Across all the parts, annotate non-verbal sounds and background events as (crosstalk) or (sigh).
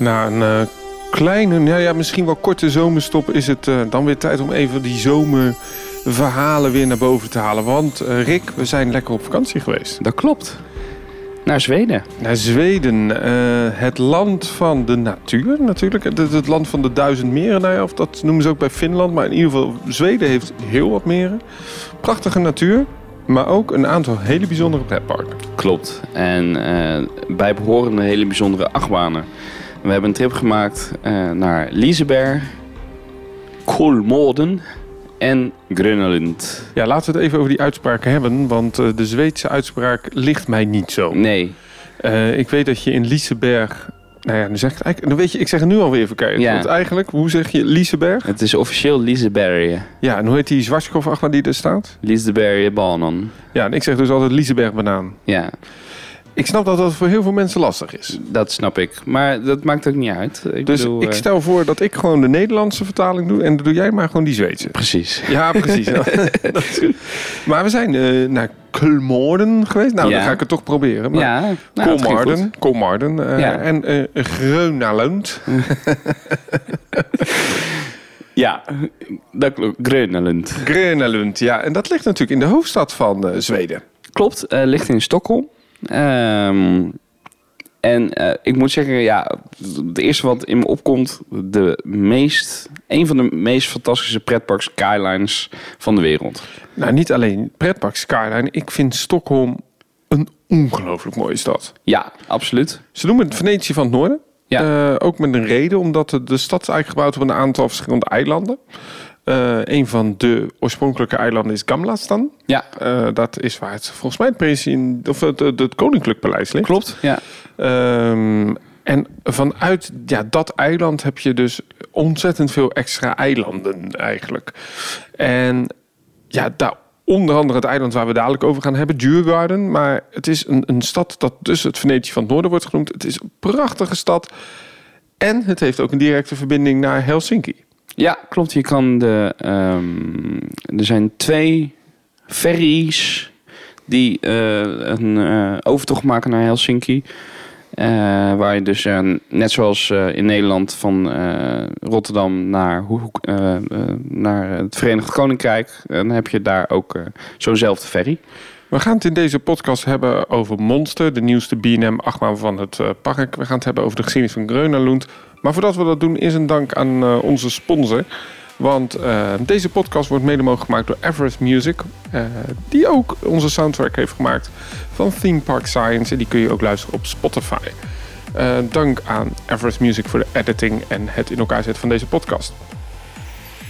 Na een eh, kleine, nou ja, misschien wel korte zomerstop is het eh, dan weer tijd om even die zomerverhalen weer naar boven te halen. Want eh, Rick, we zijn lekker op vakantie geweest. Dat klopt. Naar Zweden. Naar Zweden, het land van de natuur natuurlijk. Het, het land van de duizend meren, nou ja, of dat noemen ze ook bij Finland. Maar in ieder geval, Zweden heeft heel wat meren. Prachtige natuur, maar ook een aantal hele bijzondere pretparken. Klopt. En eh bij behorende hele bijzondere achtbanen. We hebben een trip gemaakt eh, naar Liseberg, Kolmården en Grönelund. Ja, laten we het even over die uitspraken hebben, want eh, de Zweedse uitspraak ligt mij niet zo. Nee, Eh, ik weet dat je in Liseberg... Nou ja, nu zeg ik het eigenlijk... Dan weet je, ik zeg het nu alweer verkeerd. Ja. Want eigenlijk, hoe zeg je Liseberg? het is officieel Liseberg. Ja, en hoe heet die zwartskoff die er staat? Liseberg banan. Ja, en ik zeg dus altijd Liseberg banaan. Ja, Ik snap dat dat voor heel veel mensen lastig is. dat snap ik. Maar dat maakt ook niet uit. Ik Dus bedoel, ik eh, stel voor dat ik gewoon de Nederlandse vertaling doe... en dan doe jij maar gewoon die Zweedse. Precies. Ja, precies. (laughs) (laughs) Maar we zijn eh, naar Kulmoorden geweest. Nou, Ja. dan ga ik het toch proberen. Maar Ja, nou. Kolmarden, Kolmarden eh, Ja. en Grönalund. (laughs) Ja, dat klopt. Grönelund. Grönalund, ja. En dat ligt natuurlijk in de hoofdstad van Zweden. Klopt, eh, ligt in Stockholm. Ehm, en eh, ik moet zeggen, ja, het eerste wat in me opkomt, de meest, een van de meest fantastische pretpark skylines van de wereld. Nou, niet alleen pretpark Skyline. Ik vind Stockholm een ongelooflijk mooie stad. Ja, absoluut. Ze noemen het Venetië van het Noorden. Ja. Eh, ook met een reden, omdat de, de stad is eigenlijk gebouwd op een aantal verschillende eilanden. Eh, een van de oorspronkelijke eilanden is Gamlastan. Ja, Eh, dat is waar het volgens mij het, president, of het, het, het koninklijk paleis ligt. klopt. Ja. Ehm, en vanuit ja, dat eiland heb je dus ontzettend veel extra eilanden eigenlijk. En ja, daar onder andere het eiland waar we dadelijk over gaan hebben, Djurgården. Maar het is een, een stad dat dus het Venetië van het Noorden wordt genoemd. Het is een prachtige stad. En het heeft ook een directe verbinding naar Helsinki. Ja, klopt. Je kan de, ehm, er zijn twee ferries die eh, een eh, overtocht maken naar Helsinki. Eh, waar je dus net zoals in Nederland van Rotterdam naar, naar het Verenigd Koninkrijk. Dan heb je daar ook zo'nzelfde ferry. We gaan het in deze podcast hebben over Monster, de nieuwste B&M achtbaan van het eh, park. We gaan het hebben over de geschiedenis van Grönalund. Maar voordat we dat doen, is een dank aan eh, onze sponsor. Want eh, deze podcast wordt mede mogelijk gemaakt door Everest Music. die ook onze soundtrack heeft gemaakt van Theme Park Science. En die kun je ook luisteren op Spotify. Dank aan Everest Music voor de editing en het in elkaar zetten van deze podcast.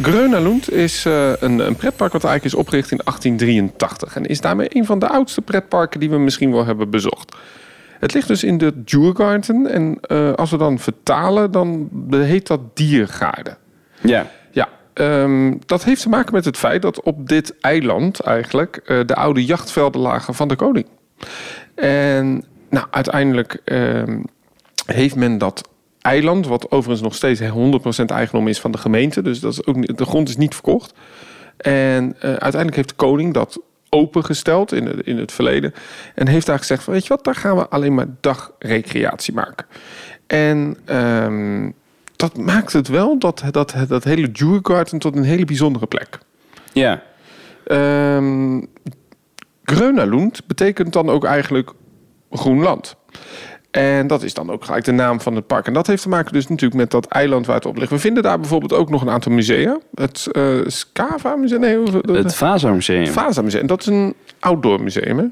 Grönalund is eh, een, een pretpark wat eigenlijk is opgericht in 1883 en is daarmee een van de oudste pretparken die we misschien wel hebben bezocht. Het ligt dus in de Djurgården en eh, als we dan vertalen, dan heet dat Diergaarden. Ja. Ja, ehm, dat heeft te maken met het feit dat op dit eiland eigenlijk eh, de oude jachtvelden lagen van de koning. En nou, uiteindelijk ehm, heeft men dat eiland, wat overigens nog steeds 100% eigendom is van de gemeente, dus dat is ook, niet- de grond is niet verkocht. En eh, uiteindelijk heeft de koning dat opengesteld in het, in het verleden. En heeft daar gezegd van, weet je wat, daar gaan we alleen maar dagrecreatie maken. En ehm, dat maakt het wel dat dat, dat hele Djurgården tot een hele bijzondere plek. Ja. Grönalund betekent dan ook eigenlijk groen land. En dat is dan ook gelijk de naam van het park. En dat heeft te maken dus natuurlijk met dat eiland waar het op ligt. We vinden daar bijvoorbeeld ook nog een aantal musea. Het eh Skava Museum, nee, Het Vaza Museum. Vaza Museum. Dat is een outdoor museum, hè?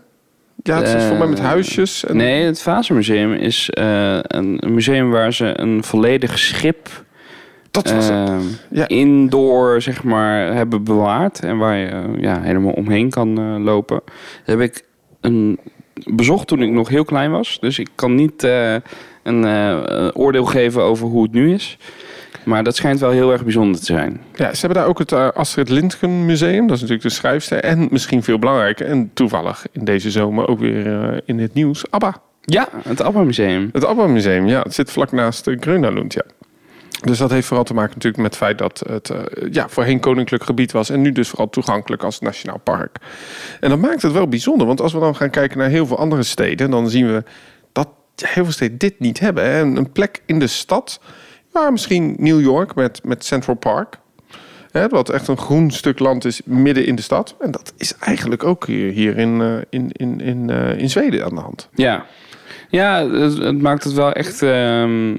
Ja, het is voor mij met Eh, huisjes. En... Nee, het Vaza Museum is eh, een museum waar ze een volledig schip dat was het. eh, Ja. indoor zeg maar hebben bewaard en waar je eh, ja, helemaal omheen kan eh, lopen. Dat heb ik een, bezocht toen ik nog heel klein was, dus ik kan niet eh, een eh, oordeel geven over hoe het nu is. Maar dat schijnt wel heel erg bijzonder te zijn. Ja, ze hebben daar ook het eh, Astrid Lindgren Museum. Dat is natuurlijk de schrijfster. En misschien veel belangrijker. En toevallig in deze zomer ook weer eh, in het nieuws. ABBA. Ja, het ABBA Museum. Het ABBA Museum, ja. Het zit vlak naast de Grönalund, ja. Dus dat heeft vooral te maken natuurlijk met het feit dat het eh, ja, voorheen koninklijk gebied was. En nu dus vooral toegankelijk als nationaal park. En dat maakt het wel bijzonder. Want als we dan gaan kijken naar heel veel andere steden. Dan zien we dat heel veel steden dit niet hebben. Hè? Een, plek in de stad, ja, misschien New York met, met Central Park. Hè, wat echt een groen stuk land is midden in de stad. En dat is eigenlijk ook hier, hier in, eh, in, in, in, eh, in Zweden aan de hand. Ja, ja het, maakt het wel echt. ehm,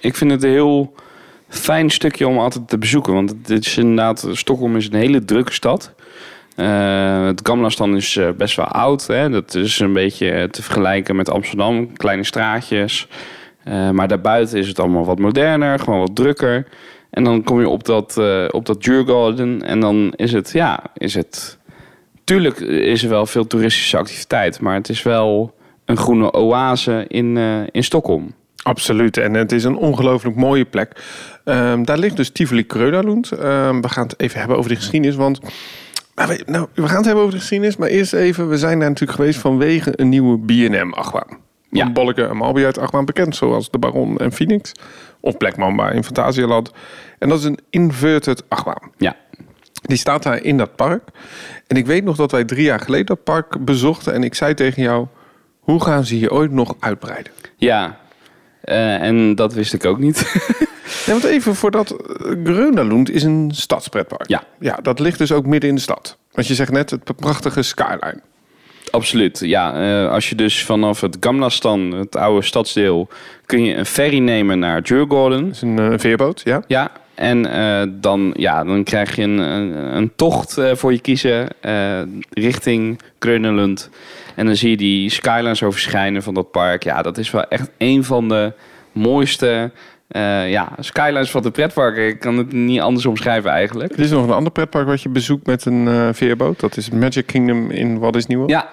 ik vind het een heel fijn stukje om altijd te bezoeken. Want het is inderdaad, Stockholm is een hele drukke stad. Eh, het Gamlastan is eh, best wel oud. Hè? Dat is een beetje te vergelijken met Amsterdam. Kleine straatjes. Eh, maar daarbuiten is het allemaal wat moderner, gewoon wat drukker. En dan kom je op dat, eh op dat Djurgården en dan is het, ja, is het... Tuurlijk is er wel veel toeristische activiteit, maar het is wel een groene oase in, eh, in Stockholm. Absoluut. En het is een ongelooflijk mooie plek. Ehm, daar ligt dus Tivoli Krönalund. Ehm we gaan het even hebben over de geschiedenis. Want nou, we, nou, we gaan het hebben over de geschiedenis. Maar eerst even, we zijn daar natuurlijk geweest vanwege een nieuwe B&M-achtbaan. Ja. Bolleke en Malby uit achtbaan bekend. Zoals de Baron en Phoenix. Of Black Mamba in Fantasialand. En dat is een inverted achtbaan. Ja, Die staat daar in dat park. En ik weet nog dat wij drie jaar geleden dat park bezochten. En ik zei tegen jou, hoe gaan ze hier ooit nog uitbreiden? ja. Eh, en dat wist ik ook niet. (laughs) Ja, want even voordat eh, Grönalund is een stadspretpark. Ja. ja, dat ligt dus ook midden in de stad. Want je zegt net, het prachtige skyline. Absoluut, ja. eh, als je dus vanaf het Gamlastan, het oude stadsdeel, kun je een ferry nemen naar Djurgården. Het is een veerboot, ja. Ja, en dan, ja, dan krijg je een, een, een tocht voor je kiezen richting Kreunelund. En dan zie je die skylines zo verschijnen van dat park. Ja, dat is wel echt een van de mooiste eh, ja, skylines van de pretparken. Ik kan het niet anders omschrijven eigenlijk. Er is nog een ander pretpark wat je bezoekt met een eh, veerboot. Dat is Magic Kingdom in Wat is Nieuw. Ja,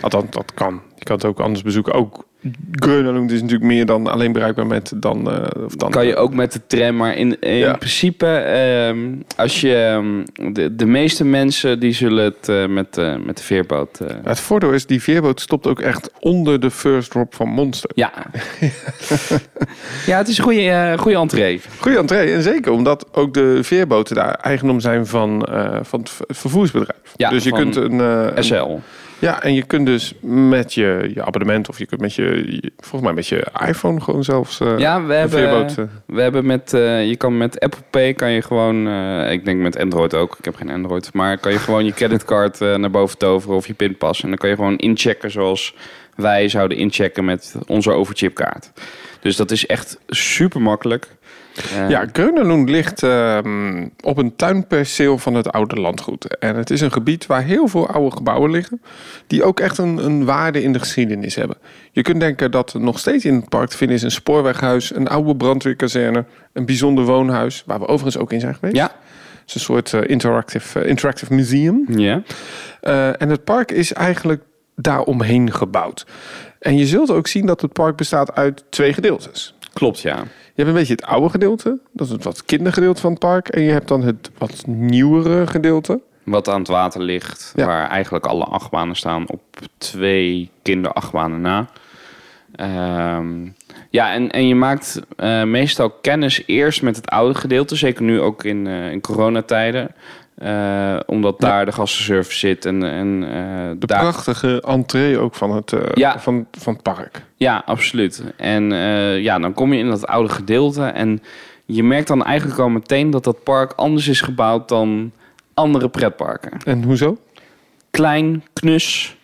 Althans, dat kan. Je kan het ook anders bezoeken. Ook Grönalund is natuurlijk meer dan alleen bereikbaar met dan... eh, of dan kan je ook met de tram. Maar in, in Ja. principe, ehm, als je... ehm, de, de meeste mensen die zullen het eh, met, eh, met de veerboot... Het voordeel is, die veerboot stopt ook echt onder de first drop van Monster. ja. (laughs) ja, het is een goede, goede entree. Goeie entree. En zeker omdat ook de veerboten daar eigendom zijn van, van het ver- vervoersbedrijf. Ja, dus je kunt een, een- SL. Ja, en je kunt dus met je, je abonnement of je kunt met je, je- volgens mij met je iPhone gewoon zelfs eh, Ja, we hebben, veerboot. eh, we hebben met, eh, je kan met Apple Pay kan je gewoon, ik denk met Android ook, ik heb geen Android, maar kan je gewoon je creditcard naar boven toveren of je pinpas en dan kan je gewoon inchecken zoals wij zouden inchecken met onze overchipkaart. Dus dat is echt super makkelijk. Eh, Ja, Grönalund ligt ehm, op een tuinperceel van het oude landgoed. En het is een gebied waar heel veel oude gebouwen liggen... die ook echt een, een waarde in de geschiedenis hebben. Je kunt denken dat er nog steeds in het park te vinden is... een spoorweghuis, een oude brandweerkazerne... een bijzonder woonhuis, waar we overigens ook in zijn geweest. Ja. Het is een soort eh, interactive, eh, interactive museum. Ja. En het park is eigenlijk daaromheen gebouwd. En je zult ook zien dat het park bestaat uit twee gedeeltes. Klopt, ja. Je hebt een beetje het oude gedeelte, dat is het wat kindergedeelte van het park. En je hebt dan het wat nieuwere gedeelte. Wat aan het water ligt, Ja. waar eigenlijk alle achtbanen staan op twee kinderachtbanen na. Ehm, ja, en, en je maakt eh, meestal kennis eerst met het oude gedeelte, zeker nu ook in, eh, in coronatijden. Eh, omdat Ja. daar de gastenservice zit en, en eh, De daar... prachtige entree ook van het, eh, Ja. van, van het park. Ja, absoluut. En ja, dan kom je in dat oude gedeelte en je merkt dan eigenlijk al meteen dat dat park anders is gebouwd dan andere pretparken. En hoezo? klein, knus,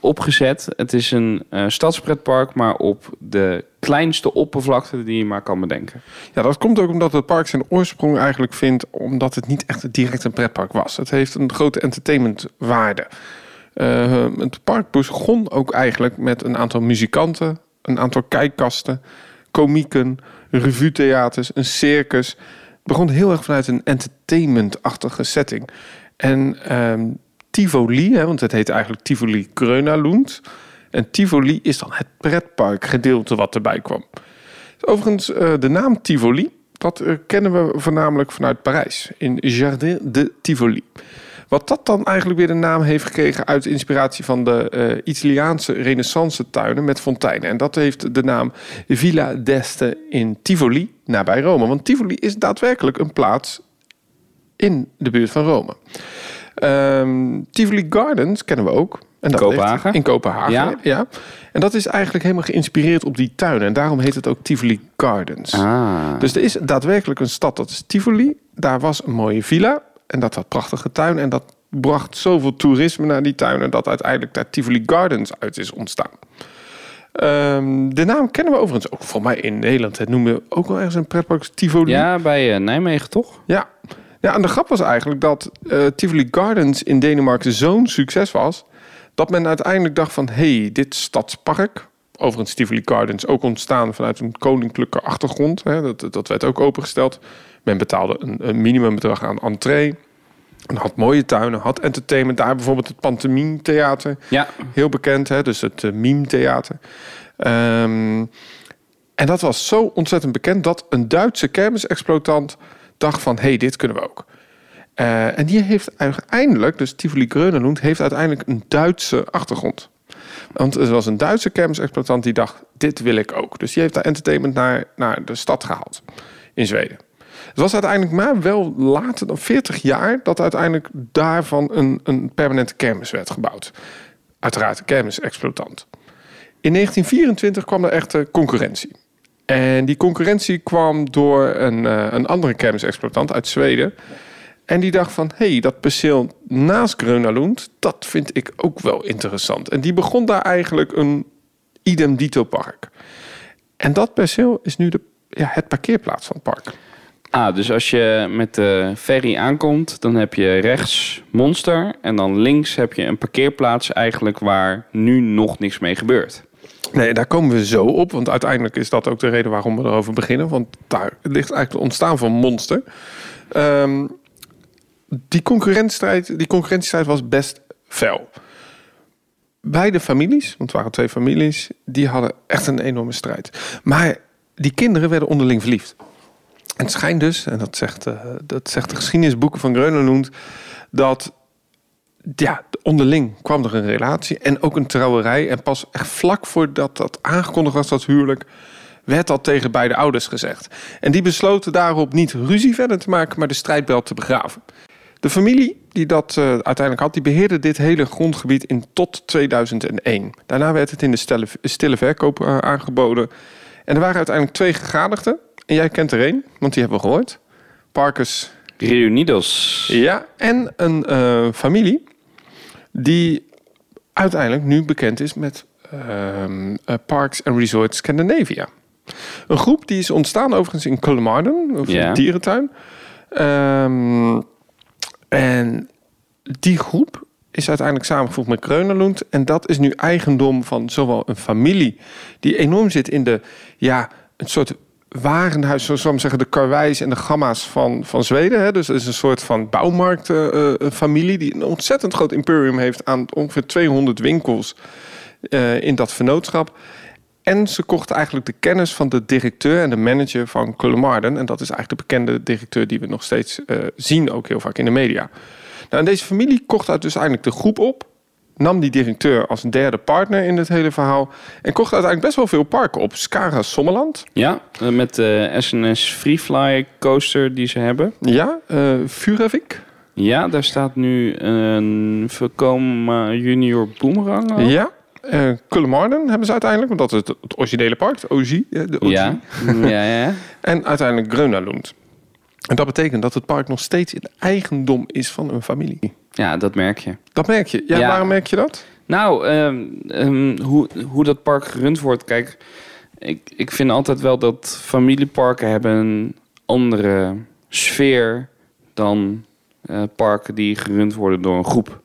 opgezet. Het is een stadspretpark, maar op de kleinste oppervlakte die je maar kan bedenken. Ja, dat komt ook omdat het park zijn oorsprong eigenlijk vindt... omdat het niet echt direct een pretpark was. Het heeft een grote entertainmentwaarde. Eh, het park begon ook eigenlijk met een aantal muzikanten... een aantal kijkkasten, komieken, revue-theaters, een circus. Het begon heel erg vanuit een entertainment-achtige setting. En ehm, Tivoli, hè, want het heet eigenlijk Tivoli Grönalund... En Tivoli is dan het pretparkgedeelte wat erbij kwam. Overigens, eh, de naam Tivoli, dat eh, kennen we voornamelijk vanuit Parijs. In Jardin de Tivoli. Wat dat dan eigenlijk weer de naam heeft gekregen uit inspiratie van de eh, Italiaanse renaissance tuinen met fonteinen. En dat heeft de naam Villa d'Este in Tivoli, nabij Rome. Want Tivoli is daadwerkelijk een plaats in de buurt van Rome. Ehm, Tivoli Gardens kennen we ook. En dat Kopenhagen? ligt In Kopenhagen, ja. Ja. En dat is eigenlijk helemaal geïnspireerd op die tuinen. En daarom heet het ook Tivoli Gardens. Ah. Dus er is daadwerkelijk een stad, dat is Tivoli. Daar was een mooie villa en dat had prachtige tuin. En dat bracht zoveel toerisme naar die tuinen... dat uiteindelijk daar Tivoli Gardens uit is ontstaan. Ehm, de naam kennen we overigens ook voor mij in Nederland. Het noemen we ook wel ergens een pretpark Tivoli. ja, bij eh, Nijmegen toch? Ja. ja, en de grap was eigenlijk dat eh, Tivoli Gardens in Denemarken zo'n succes was... dat men uiteindelijk dacht van... hé, hey, dit stadspark... Overigens Tivoli Gardens ook ontstaan vanuit een koninklijke achtergrond. Hè, dat, dat werd ook opengesteld. Men betaalde een, een minimumbedrag aan entree. En had mooie tuinen, had entertainment. Daar bijvoorbeeld het Pantomime Theater. Ja. Heel bekend, hè? dus het uh, Mime Theater. Ehm, en dat was zo ontzettend bekend dat een Duitse kermisexploitant dacht van... hé, hey, dit kunnen we ook. Uh, en die heeft uiteindelijk, dus Tivoli Gröneland... heeft uiteindelijk een Duitse achtergrond. Want er was een Duitse kermisexploitant die dacht... dit wil ik ook. Dus die heeft daar entertainment naar, naar de stad gehaald in Zweden. Het was uiteindelijk maar wel later dan 40 jaar... dat uiteindelijk daarvan een, een permanente kermis werd gebouwd. Uiteraard kermisexploitant. In 1924 kwam er echte concurrentie. En die concurrentie kwam door een, uh, een andere kermisexploitant uit Zweden. En die dacht van, hé, hey, dat perceel naast Grönalund, dat vind ik ook wel interessant. En die begon daar eigenlijk een idem dito park. En dat perceel is nu de, ja, het parkeerplaats van het park. Ah, dus als je met de ferry aankomt, dan heb je rechts Monster. En dan links heb je een parkeerplaats eigenlijk waar nu nog niks mee gebeurt. Nee, daar komen we zo op. Want uiteindelijk is dat ook de reden waarom we erover beginnen. Want daar ligt eigenlijk het ontstaan van Monster. Um, die, concurrentiestrijd, die concurrentiestrijd was best fel. Beide families, want het waren twee families, die hadden echt een enorme strijd. Maar die kinderen werden onderling verliefd. En het schijnt dus, en dat zegt, uh, dat zegt de geschiedenisboeken van Grönelund, dat ja, onderling kwam er een relatie en ook een trouwerij. En pas echt vlak voordat dat aangekondigd was, dat huwelijk, werd dat tegen beide ouders gezegd. En die besloten daarop niet ruzie verder te maken, maar de strijdbel te begraven. De familie die dat uh, uiteindelijk had, die beheerde dit hele grondgebied in tot 2001. Daarna werd het in de stille, stille verkoop uh, aangeboden. En er waren uiteindelijk twee gegadigden. En jij kent er één, want die hebben we gehoord. Parkers. Reunidos. Ja, en een uh, familie die uiteindelijk nu bekend is met uh, Parks and Resorts Scandinavia. Een groep die is ontstaan overigens in Kulmarden, of Ja. een dierentuin. Ehm, en die groep is uiteindelijk samengevoegd met Kreunelund. En dat is nu eigendom van zowel een familie die enorm zit in de, ja, een soort warenhuis, zoals we zeggen, de karwijs en de gamma's van, van Zweden. Hè. Dus het is een soort van bouwmarktfamilie die een ontzettend groot imperium heeft aan ongeveer 200 winkels eh, in dat vennootschap. En ze kochten eigenlijk de kennis van de directeur en de manager van Kulmarden. En dat is eigenlijk de bekende directeur die we nog steeds uh, zien, ook heel vaak in de media. Nou, en deze familie kocht uit dus eigenlijk de groep op. Nam die directeur als derde partner in het hele verhaal. En kocht uiteindelijk best wel veel parken op. Skara Sommerland. Ja, eh, met de SNS Freefly coaster die ze hebben. Ja, uh, Furavik. Ja, daar staat nu een Vekoma Junior Boomerang. Ja, uh, hebben ze uiteindelijk, want dat is het, originele park, de OG. De OG. (laughs) Ja. ja, ja. en uiteindelijk Grönalund. En dat betekent dat het park nog steeds in eigendom is van een familie. Ja, dat merk je. Dat merk je. Ja, Ja. waarom merk je dat? Nou, ehm, ehm, hoe, hoe dat park gerund wordt. Kijk, ik, ik vind altijd wel dat familieparken hebben een andere sfeer dan eh, parken die gerund worden door een groep.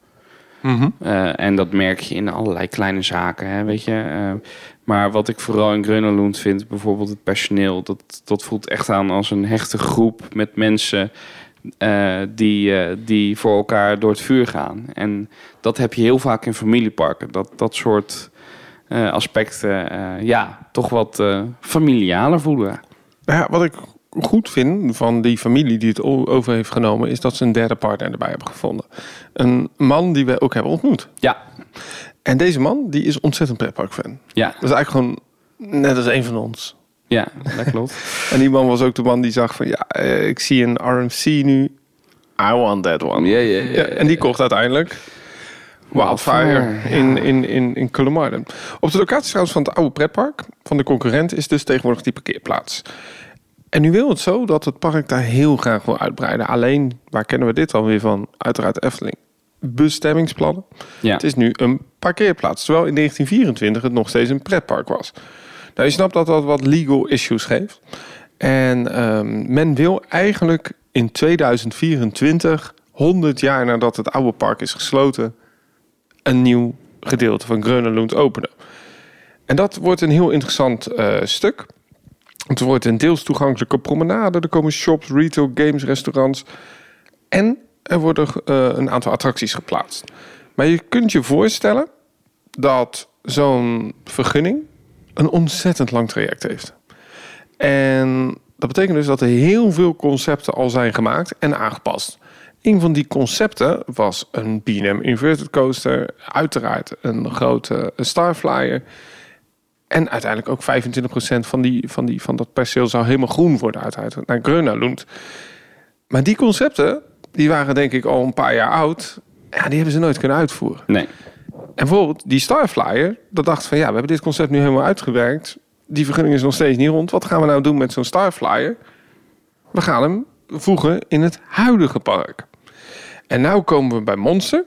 Eh, en dat merk je in allerlei kleine zaken, hè, weet je. Eh, maar wat ik vooral in Grönalund vind, bijvoorbeeld het personeel... Dat, dat voelt echt aan als een hechte groep met mensen... eh, die, die voor elkaar door het vuur gaan. En dat heb je heel vaak in familieparken. Dat, dat soort aspecten, ja, toch wat familialer voelen. Ja, wat ik goed vind van die familie die het over heeft genomen... is dat ze een derde partner erbij hebben gevonden. Een man die we ook hebben ontmoet. Ja, En deze man die is ontzettend pretparkfan. ja, Dat is eigenlijk gewoon net als een van ons. ja, dat klopt. (laughs) En die man was ook de man die zag van... ja, eh, ik zie een RMC nu. I want that one. Ja, ja, ja, en die kocht uiteindelijk Wildfire in, in, in, in. Op de locatie trouwens van het oude pretpark van de concurrent is dus tegenwoordig die parkeerplaats. En nu wil het zo dat het park daar heel graag wil uitbreiden. Alleen, waar kennen we dit dan weer van? Uiteraard Efteling. Bestemmingsplannen. Ja. Het is nu een parkeerplaats. Terwijl in 1924 het nog steeds een pretpark was. Nou, je snapt dat dat wat legal issues geeft. En ehm, men wil eigenlijk in 2024, 100 jaar nadat het oude park is gesloten, een nieuw gedeelte van Grönelund openen. En dat wordt een heel interessant eh, stuk. Het wordt een deels toegankelijke promenade. Er komen shops, retail, games, restaurants. En er worden eh, een aantal attracties geplaatst. Maar je kunt je voorstellen dat zo'n vergunning een ontzettend lang traject heeft. En dat betekent dus dat er heel veel concepten al zijn gemaakt en aangepast. Een van die concepten was een B&M Inverted Coaster. Uiteraard een grote Starflyer. En uiteindelijk ook 25% van, die, van, die, van dat perceel zou helemaal groen worden uiteraard naar Grönalund. Maar die concepten, die waren denk ik al een paar jaar oud. Ja, die hebben ze nooit kunnen uitvoeren. Nee. En bijvoorbeeld die Starflyer, dat dacht van ja, we hebben dit concept nu helemaal uitgewerkt. Die vergunning is nog steeds niet rond. Wat gaan we nou doen met zo'n Starflyer? We gaan hem voegen in het huidige park. En nu komen we bij Monster.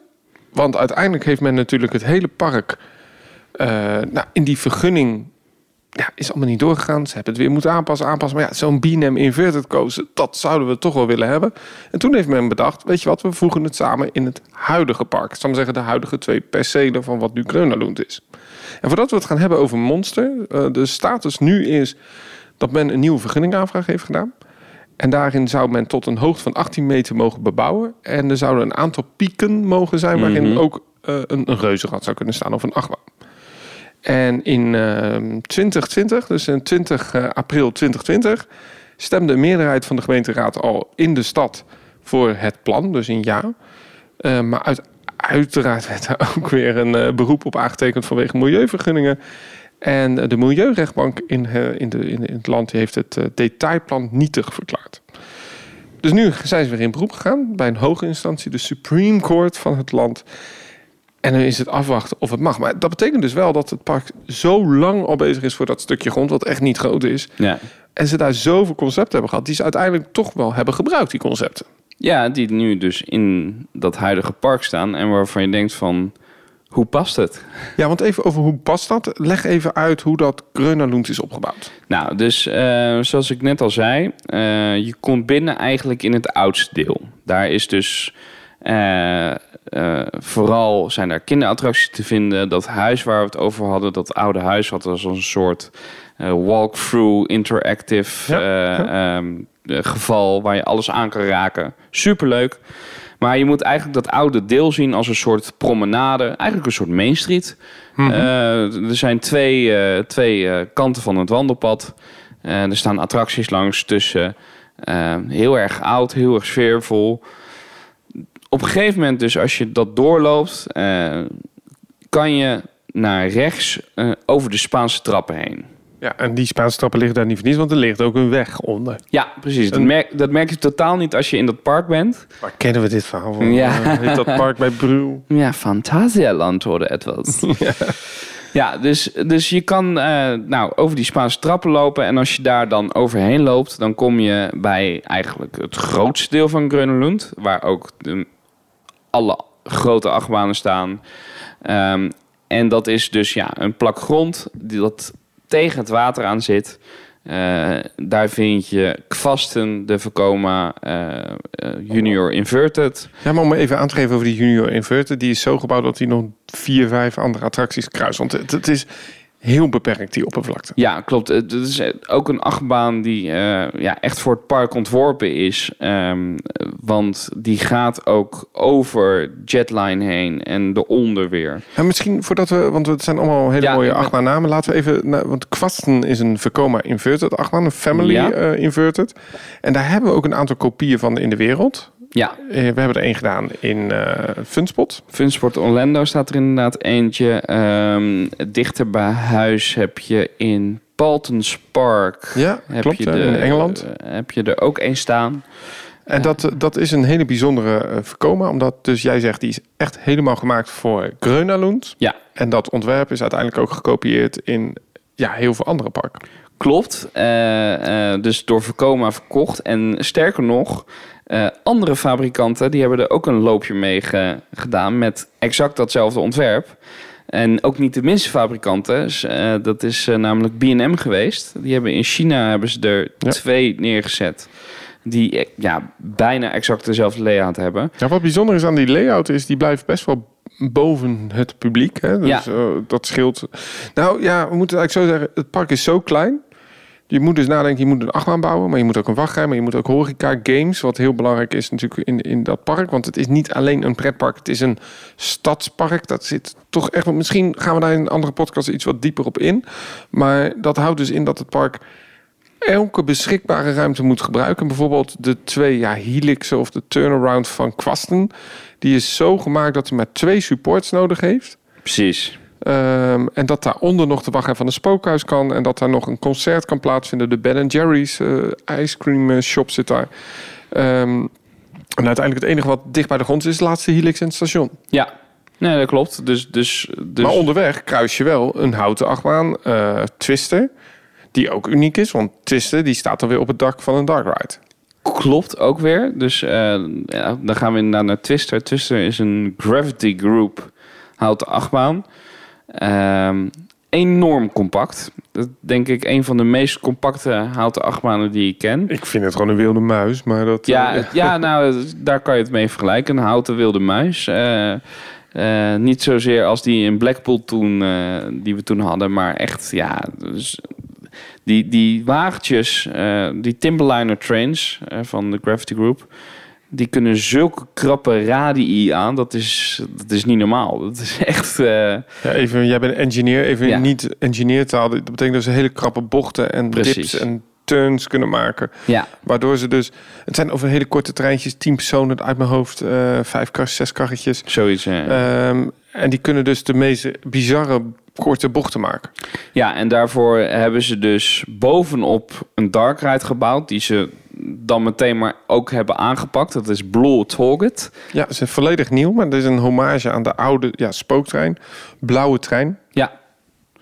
Want uiteindelijk heeft men natuurlijk het hele park uh, nou, in die vergunning ja, is allemaal niet doorgegaan. Ze hebben het weer moeten aanpassen, aanpassen. Maar ja, zo'n BNM inverted coaster, dat zouden we toch wel willen hebben. En toen heeft men bedacht, weet je wat, we voegen het samen in het huidige park. Ik zou maar zeggen, de huidige twee percelen van wat nu Grönalund is. En voordat we het gaan hebben over Monster, uh, de status nu is dat men een nieuwe vergunningaanvraag heeft gedaan. En daarin zou men tot een hoogte van 18 meter mogen bebouwen. En er zouden een aantal pieken mogen zijn waarin mm -hmm. ook uh, een, een reuzenrad zou kunnen staan of een achtbaan. En in uh, 2020, dus in 20 uh, april 2020, stemde een meerderheid van de gemeenteraad al in de stad voor het plan, dus in ja. Uh, maar uit, uiteraard werd er (laughs) ook weer een uh, beroep op aangetekend vanwege milieuvergunningen. En de Milieurechtbank in, in, de, in, het land heeft het detailplan nietig verklaard. Dus nu zijn ze weer in beroep gegaan bij een hoge instantie, de Supreme Court van het land. En dan is het afwachten of het mag. Maar dat betekent dus wel dat het park zo lang al bezig is voor dat stukje grond, wat echt niet groot is. Ja. En ze daar zoveel concepten hebben gehad, die ze uiteindelijk toch wel hebben gebruikt, die concepten. Ja, die nu dus in dat huidige park staan en waarvan je denkt van, hoe past het? Ja, want even over hoe past dat? Leg even uit hoe dat Grönalund is opgebouwd. Nou, dus uh, zoals ik net al zei, uh, je komt binnen eigenlijk in het oudste deel. Daar is dus uh, uh, vooral zijn er kinderattracties te vinden. Dat huis waar we het over hadden, dat oude huis, wat als een soort uh, walkthrough interactive ja, ja. Um, geval waar je alles aan kan raken. Superleuk. Maar je moet eigenlijk dat oude deel zien als een soort promenade. Eigenlijk een soort Main Street. Mm -hmm. uh, er zijn twee, twee kanten van het wandelpad. er staan attracties langs tussen. heel erg oud, heel erg sfeervol. Op een gegeven moment dus, als je dat doorloopt... kan je naar rechts over de Spaanse trappen heen. Ja, en die Spaanse trappen liggen daar niet voor niets, want er ligt ook een weg onder. Ja, precies. Dat, merk, dat merk je totaal niet als je in dat park bent. Waar kennen we dit verhaal van? Ja. Uh, dat park bij Brul. (laughs) Ja, Fantasialand hoorde etwas. (laughs) ja. ja, dus, dus je kan uh, nou, over die Spaanse trappen lopen. En als je daar dan overheen loopt, dan kom je bij eigenlijk het grootste deel van Grönelund. Waar ook de, alle grote achtbanen staan. Um, en dat is dus ja, een plak grond die dat tegen het water aan zit. Uh, daar vind je Kvasten, de Vekoma uh, Junior Inverted. Ja, maar om even aan te geven over die Junior Inverted... die is zo gebouwd dat hij nog vier, vijf andere attracties kruist. Want het is heel beperkt, die oppervlakte. Ja, klopt. Het is ook een achtbaan die uh, ja, echt voor het park ontworpen is. Um, want die gaat ook over Jetline heen en eronder weer. Ja, misschien voordat we, want het zijn allemaal hele ja, mooie achtbaannamen. Laten we even, nou, want Kwasten is een Vekoma Inverted achtbaan, een Family ja. uh, Inverted. En daar hebben we ook een aantal kopieën van in de wereld. Ja. We hebben er één gedaan in uh, Funspot. Funspot Orlando staat er inderdaad eentje. Um, dichter bij huis heb je in Paltons Park. Ja, heb klopt. Je de, in Engeland. Uh, heb je er ook één staan. En dat, dat is een hele bijzondere voorkomen, omdat dus jij zegt die is echt helemaal gemaakt voor Grönalund. Ja. En dat ontwerp is uiteindelijk ook gekopieerd in ja, heel veel andere parken. Klopt. Uh, uh, dus door Vekoma verkocht. En sterker nog, uh, andere fabrikanten die hebben er ook een loopje mee ge gedaan met exact datzelfde ontwerp. En ook niet de minste fabrikanten. dat is namelijk B&M geweest. Die hebben in China hebben ze er ja. twee neergezet die ja, bijna exact dezelfde layout hebben. Ja, wat bijzonder is aan die layout is, die blijft best wel boven het publiek. Hè? Dus, ja. Dat scheelt. Nou ja, we moeten eigenlijk zo zeggen, het park is zo klein. Je moet dus nadenken, je moet een achtbaan bouwen, maar je moet ook een wachtrij, maar je moet ook horeca, games, wat heel belangrijk is natuurlijk in, in dat park. Want het is niet alleen een pretpark, het is een stadspark. Dat zit toch echt, misschien gaan we daar in een andere podcast iets wat dieper op in. Maar dat houdt dus in dat het park elke beschikbare ruimte moet gebruiken. Bijvoorbeeld de twee ja, helixen of de turnaround van Kwasten. Die is zo gemaakt dat hij maar twee supports nodig heeft. Precies. Um, en dat daaronder nog de wacht van een spookhuis kan. En dat daar nog een concert kan plaatsvinden. De Ben Jerry's uh, ice cream shop zit daar. Um, en uiteindelijk het enige wat dicht bij de grond is, is de laatste helix in het station. Ja, nee, dat klopt. Dus, dus, dus... Maar onderweg kruis je wel een houten achtbaan, uh, Twister... Die ook uniek is, want Twister die staat alweer op het dak van een dark ride. Klopt ook weer. Dus uh, ja, dan gaan we inderdaad naar Twister. Twister is een Gravity Group houten achtbaan. Um, enorm compact. Dat denk ik een van de meest compacte houten achtbanen die ik ken. Ik vind het gewoon een wilde muis, maar dat... Ja, uh, (laughs) ja nou, daar kan je het mee vergelijken. Een houten wilde muis. Uh, uh, niet zozeer als die in Blackpool toen, die we toen hadden, maar echt, ja, dus die, die wagentjes, die Timberliner trains van de Gravity Group, die kunnen zulke krappe radii aan. Dat is, dat is niet normaal. Dat is echt. Uh... Ja, even, jij bent engineer, even Ja. niet engineertaal. Dat betekent dat ze hele krappe bochten en Precies. dips en turns kunnen maken. Ja, Waardoor ze dus... Het zijn over hele korte treintjes, tien personen uit mijn hoofd. eh, vijf kar, zes karretjes. zoiets. eh. Ehm, en die kunnen dus de meest bizarre korte bochten maken. Ja, en daarvoor hebben ze dus bovenop een dark ride gebouwd, die ze dan meteen maar ook hebben aangepakt. Dat is Blue Target. Ja, het is volledig nieuw, maar het is een hommage aan de oude ja, spooktrein. Blauwe trein. Ja,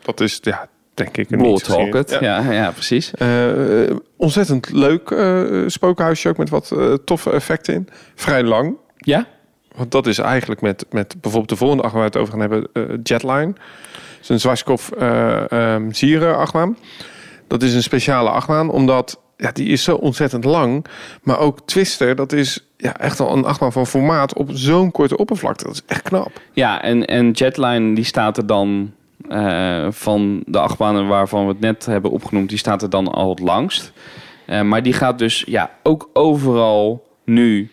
Dat is, ja, denk ik, een Blue Target. Ja. Ja, precies. Eh, ontzettend leuk eh, spookhuisje ook met wat eh, toffe effecten in. Vrij lang. Ja, Want dat is eigenlijk met, met bijvoorbeeld de volgende achtbaan waar we het over gaan hebben, Jetline. Dat is een Zwaskov uh, um, Zieren achtbaan. Dat is een speciale achtbaan, omdat ja, die is zo ontzettend lang. Maar ook Twister, dat is ja, echt al een achtbaan van formaat op zo'n korte oppervlakte. Dat is echt knap. Ja, en, en Jetline die staat er dan eh, van de achtbanen waarvan we het net hebben opgenoemd, die staat er dan al het langst. Eh, maar die gaat dus ja, ook overal nu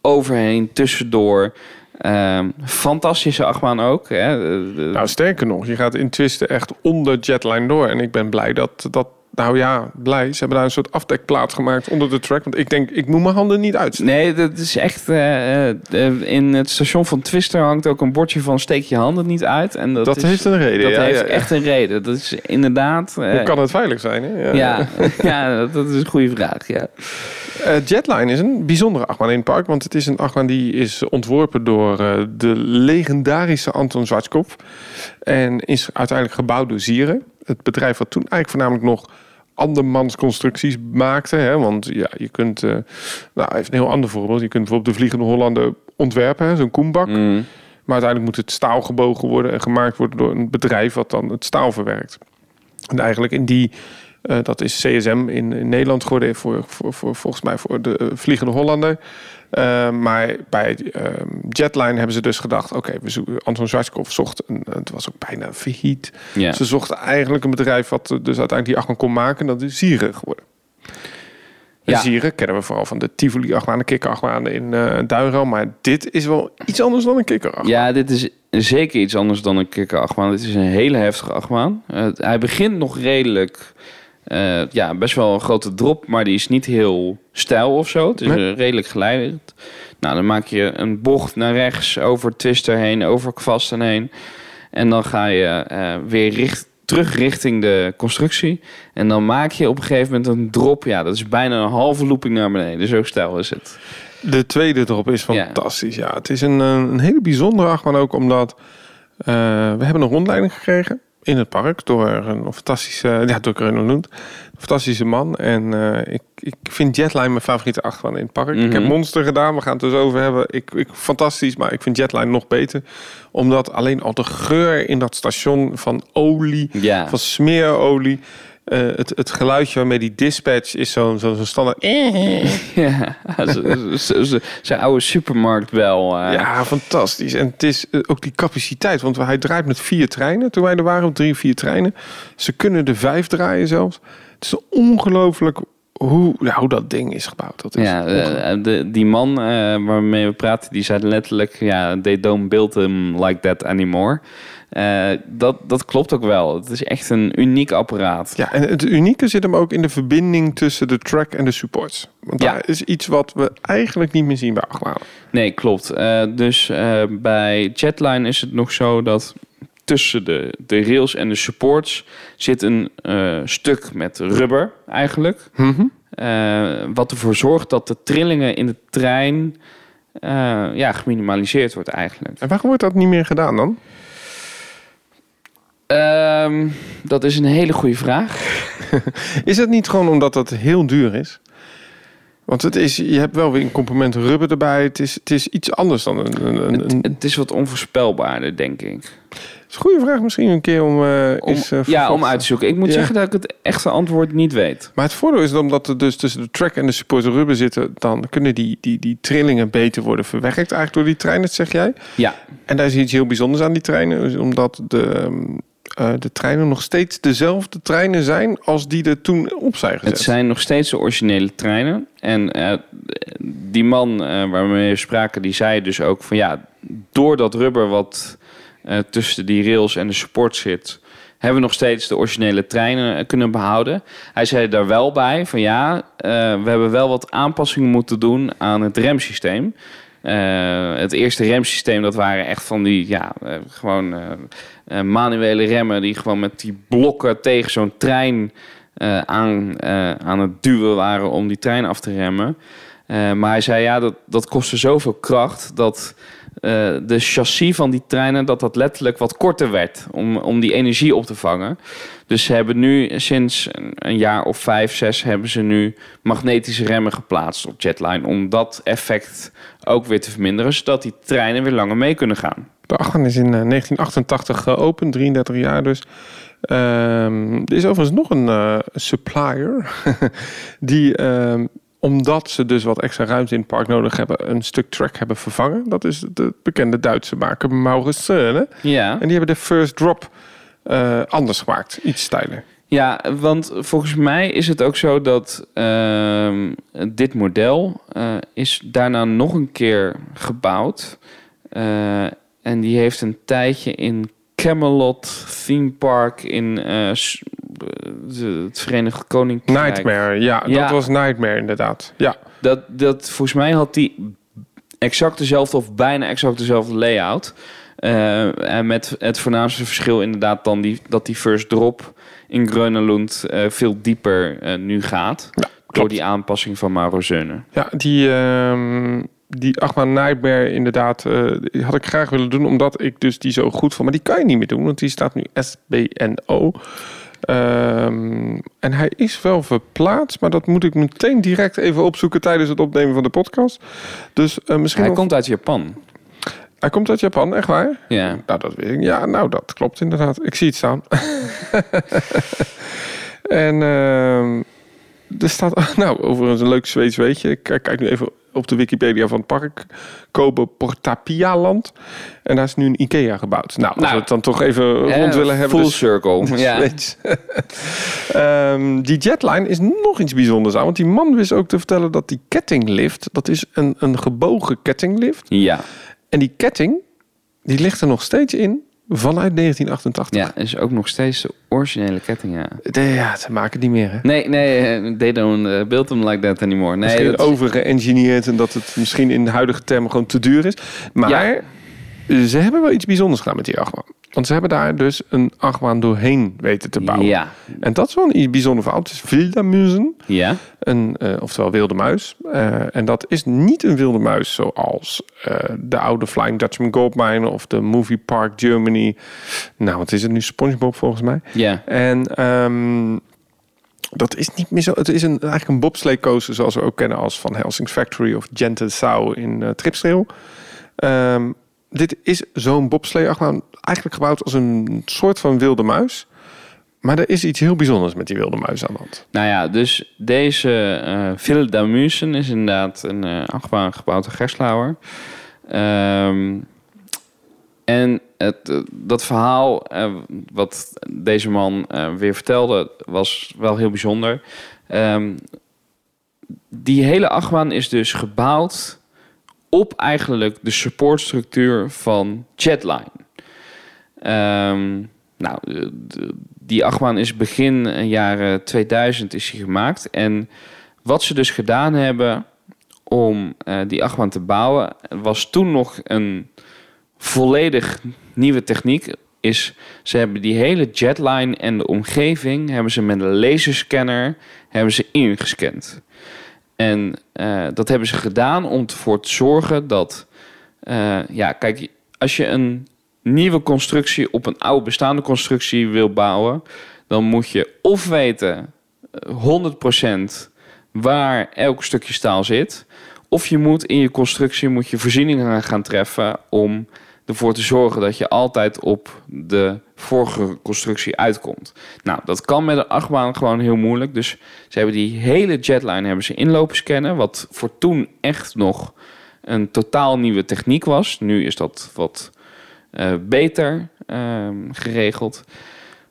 overheen, tussendoor. Ehm, fantastische achtbaan ook. Hè. De- Nou, sterker nog, je gaat in Twister echt onder Jetline door. En ik ben blij dat dat... Nou ja, blij. Ze hebben daar een soort afdekplaat gemaakt onder de track. Want ik denk, ik moet mijn handen niet uitsteken. Nee, dat is echt. eh, eh, in het station van Twister hangt ook een bordje van steek je handen niet uit. En dat, Dat, is- heeft een reden. Dat ja, heeft ja, ja. echt een reden. Dat is inderdaad. eh, Hoe kan het veilig zijn? Hè? ja, ja, (laughs) dat- dat is een goede vraag. Ja. Eh, Jetline is een bijzondere achtbaan in het park. Want het is een achtbaan die is ontworpen door eh, de legendarische Anton Zwartkopf. En is uiteindelijk gebouwd door Zieren. Het bedrijf wat toen eigenlijk voornamelijk nog andermans constructies maakte. Hè? Want ja, je kunt... eh nou, even een heel ander voorbeeld. Je kunt bijvoorbeeld de Vliegende Hollander ontwerpen. Zo'n koembak. Mm. Maar uiteindelijk moet het staal gebogen worden en gemaakt worden door een bedrijf wat dan het staal verwerkt. En eigenlijk in die, eh, dat is CSM in, in Nederland geworden voor, voor, voor, volgens mij voor de eh, Vliegende Hollander. Eh, maar bij ehm, Jetline hebben ze dus gedacht, oké, we zoeken, Anton Zwartkopf zocht, een, het was ook bijna failliet. Ja. Ze zochten eigenlijk een bedrijf wat eh, dus uiteindelijk die achtbaan kon maken. En dat is Zieren geworden. En Ja. Zieren kennen we vooral van de Tivoli achtbaan, de kikker achtbaan in Duinro. Maar dit is wel iets anders dan een kikker achtbaan. ja, dit is zeker iets anders dan een kikker-achtbaan. Dit is een hele heftige achtbaan. Hij begint nog redelijk... eh, ja, best wel een grote drop, maar die is niet heel stijl of zo. Het is Nee. eh, redelijk geleidend. Nou, dan maak je een bocht naar rechts, over Twister heen, over Kvasten heen. En dan ga je eh, weer richt, terug richting de constructie. En dan maak je op een gegeven moment een drop. Ja, dat is bijna een halve looping naar beneden. Zo stijl is het. De tweede erop is fantastisch. Ja, het is een, een hele bijzondere achtbaan ook, omdat we hebben een rondleiding gekregen in het park door een fantastische, ja, door fantastische man. En eh, ik, ik vind Jetline mijn favoriete achtbaan in het park. Ik heb Mhm. Monster gedaan, we gaan het dus over hebben. Ik, ik, fantastisch, maar ik vind Jetline nog beter. Omdat alleen al de geur in dat station van olie, Ja. van smeerolie... eh, het, het geluidje waarmee die dispatch is zo'n zo, zo standaard... Ja, zijn oude supermarktbel. eh. Ja, fantastisch. En het is eh, ook die capaciteit. Want hij draait met vier treinen. Toen wij er waren, drie, vier treinen. Ze kunnen er vijf draaien zelfs. Het is ongelooflijk hoe, ja, hoe dat ding is gebouwd. Dat is Ja, eh, de, die man eh, waarmee we praten, die zei letterlijk... Ja, they don't build them like that anymore. Eh, dat, dat klopt ook wel. Het is echt een uniek apparaat. ja, en het unieke zit hem ook in de verbinding tussen de track en de supports. Want Ja. daar is iets wat we eigenlijk niet meer zien bij achtbanen. Nee, klopt. Dus bij Jetline is het nog zo dat tussen de, de rails en de supports zit een eh, stuk met rubber eigenlijk. Eh, wat ervoor zorgt dat de trillingen in de trein eh, ja, geminimaliseerd wordt eigenlijk. En waarom wordt dat niet meer gedaan dan? Ehm, dat is een hele goede vraag. (laughs) Is het niet gewoon omdat dat heel duur is? Want het is, je hebt wel weer een component rubber erbij. Het is, het is iets anders dan een, een, een, Het, is wat onvoorspelbaarder, denk ik. is een goede vraag misschien een keer om, eh Om, eens, eh, ja, om uit te zoeken. Ik moet Ja. zeggen dat ik het echte antwoord niet weet. Maar het voordeel is dat omdat er dus tussen de track en de support rubber zitten, dan kunnen die, die, die trillingen beter worden verwerkt eigenlijk door die treinen, zeg jij. Ja, En daar is iets heel bijzonders aan die treinen, omdat de, eh, de treinen nog steeds dezelfde treinen zijn als die er toen op zijn gezet. Het zijn nog steeds de originele treinen. En eh, die man eh, waarmee we spraken, die zei dus ook van ja, door dat rubber wat tussen die rails en de support zit, hebben we nog steeds de originele treinen kunnen behouden. Hij zei daar wel bij van ja, we hebben wel wat aanpassingen moeten doen aan het remsysteem. Eh, het eerste remsysteem, dat waren echt van die, ja, eh, gewoon eh, manuele remmen die gewoon met die blokken tegen zo'n trein aan, aan het duwen waren om die trein af te remmen. Maar hij zei ja, dat, dat kostte zoveel kracht dat eh, de chassis van die treinen dat dat letterlijk wat korter werd om, om die energie op te vangen. Dus ze hebben nu sinds een, jaar of vijf, zes hebben ze nu magnetische remmen geplaatst op Jetline om dat effect ook weer te verminderen, zodat die treinen weer langer mee kunnen gaan. De achtbaan is in eh, 1988 geopend, 33 jaar dus. Ehm, er is overigens nog een eh, supplier (laughs) die, ehm, omdat ze dus wat extra ruimte in het park nodig hebben, een stuk track hebben vervangen. Dat is de bekende Duitse maker Maurits Söhne. Ja. En die hebben de first drop eh, anders gemaakt, iets stijler. Ja, want volgens mij is het ook zo dat ehm, dit model eh, is daarna nog een keer gebouwd. Eh, en die heeft een tijdje in Camelot Theme Park in het Verenigd Koninkrijk. Nightmare, ja, Ja. dat was Nightmare inderdaad. Ja, Dat, dat, volgens mij had die exact dezelfde of bijna exact dezelfde layout. Eh, en met het voornaamste verschil inderdaad dan die, dat die first drop in Grönelund eh veel dieper eh, nu gaat. door die aanpassing van Mauro Zeune. Ja, die, ehm die Achtbaan Nightmare inderdaad, eh, die had ik graag willen doen, omdat ik dus die zo goed vond. Maar die kan je niet meer doen, want die staat nu SBNO. Ehm, en hij is wel verplaatst, maar dat moet ik meteen direct even opzoeken tijdens het opnemen van de podcast. Dus eh, misschien Hij komt uit Japan. hij komt uit Japan, echt waar? Ja. Nou, dat weet ik. Ja, nou, dat klopt inderdaad. Ik zie het staan. (laughs) en ehm, er staat, (laughs) nou, overigens een leuk Zweeds weetje. Ik kijk kijk nu even op de Wikipedia van het park. Kobe Portapialand. En daar is nu een Ikea gebouwd. Nou, als Nou, we het dan toch even rond willen hebben. Full dus- circle. (laughs) ja. Ehm, die jetline is nog iets bijzonders aan. Want die man wist ook te vertellen dat die kettinglift... dat is een, een gebogen kettinglift. ja. En die ketting, die ligt er nog steeds in vanuit 1988. Ja, is ook nog steeds de originele ketting, ja. De- ja, ze maken het niet meer, hè? Nee, nee, eh, they don't uh, build them like that anymore. Nee, misschien dat- overgeëngineerd en dat het misschien in de huidige termen gewoon te duur is. Maar Ja. ze hebben wel iets bijzonders gedaan met die achtbaan. Want ze hebben daar dus een achtbaan doorheen weten te bouwen. Ja. En dat is wel een bijzonder verhaal. Het is Wildermuizen, Ja. een, eh, oftewel wilde muis. Eh, en dat is niet een wilde muis zoals eh, de oude Flying Dutchman Goldmine of de Movie Park Germany. Nou, wat is het nu? SpongeBob volgens mij. Ja. En ehm, dat is niet meer zo. Het is een, eigenlijk een bobsleecoaster zoals we ook kennen als van Helsing's Factory of Gentle Sau in uh, Tripstrail. Dit is zo'n bobslee eigenlijk gebouwd als een soort van wilde muis. Maar er is iets heel bijzonders met die wilde muis aan de hand. Nou ja, dus deze eh Ville d'Amusen is inderdaad een eh achtbaan gebouwd door Gerslauer. Ehm, en het, eh, dat verhaal wat deze man weer vertelde was wel heel bijzonder. Ehm, die hele achtbaan is dus gebouwd op eigenlijk de supportstructuur van Jetline. Ehm, nou, die achtbaan is begin jaren 2000 is die gemaakt. En wat ze dus gedaan hebben om eh, die achtbaan te bouwen... was toen nog een volledig nieuwe techniek. Is ze hebben die hele jetline en de omgeving... hebben ze met een laserscanner hebben ze ingescand. En eh, dat hebben ze gedaan om ervoor te zorgen dat... eh, ja, kijk, als je een nieuwe constructie op een oude bestaande constructie wil bouwen, dan moet je of weten eh, 100% waar elk stukje staal zit, of je moet in je constructie moet je voorzieningen gaan treffen om ervoor te zorgen dat je altijd op de vorige constructie uitkomt. Nou, dat kan met een achtbaan gewoon heel moeilijk. Dus ze hebben die hele jetline hebben ze inlopen scannen, wat voor toen echt nog een totaal nieuwe techniek was. Nu is dat wat eh, beter ehm, geregeld.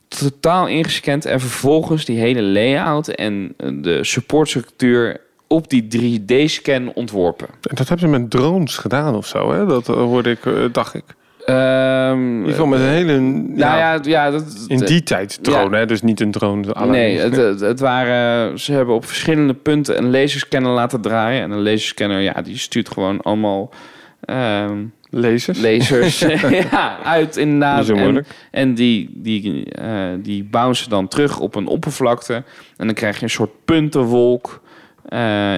Totaal ingescand en vervolgens die hele layout en de supportstructuur op die 3D-scan ontworpen. En dat hebben ze met drones gedaan of zo, hè? Dat eh, hoorde ik, eh, dacht ik. In ieder geval met een hele... nou ja, ja, dat, in die tijd drone, hè? Dus niet een drone. Nee, het, het, het waren, ze hebben op verschillende punten een laserscanner laten draaien. En een laserscanner, ja, die stuurt gewoon allemaal ehm, Lasers. lasers (laughs) (laughs) ja, uit inderdaad. En- moeilijk. En die, die, eh die bouncen dan terug op een oppervlakte. En dan krijg je een soort puntenwolk eh,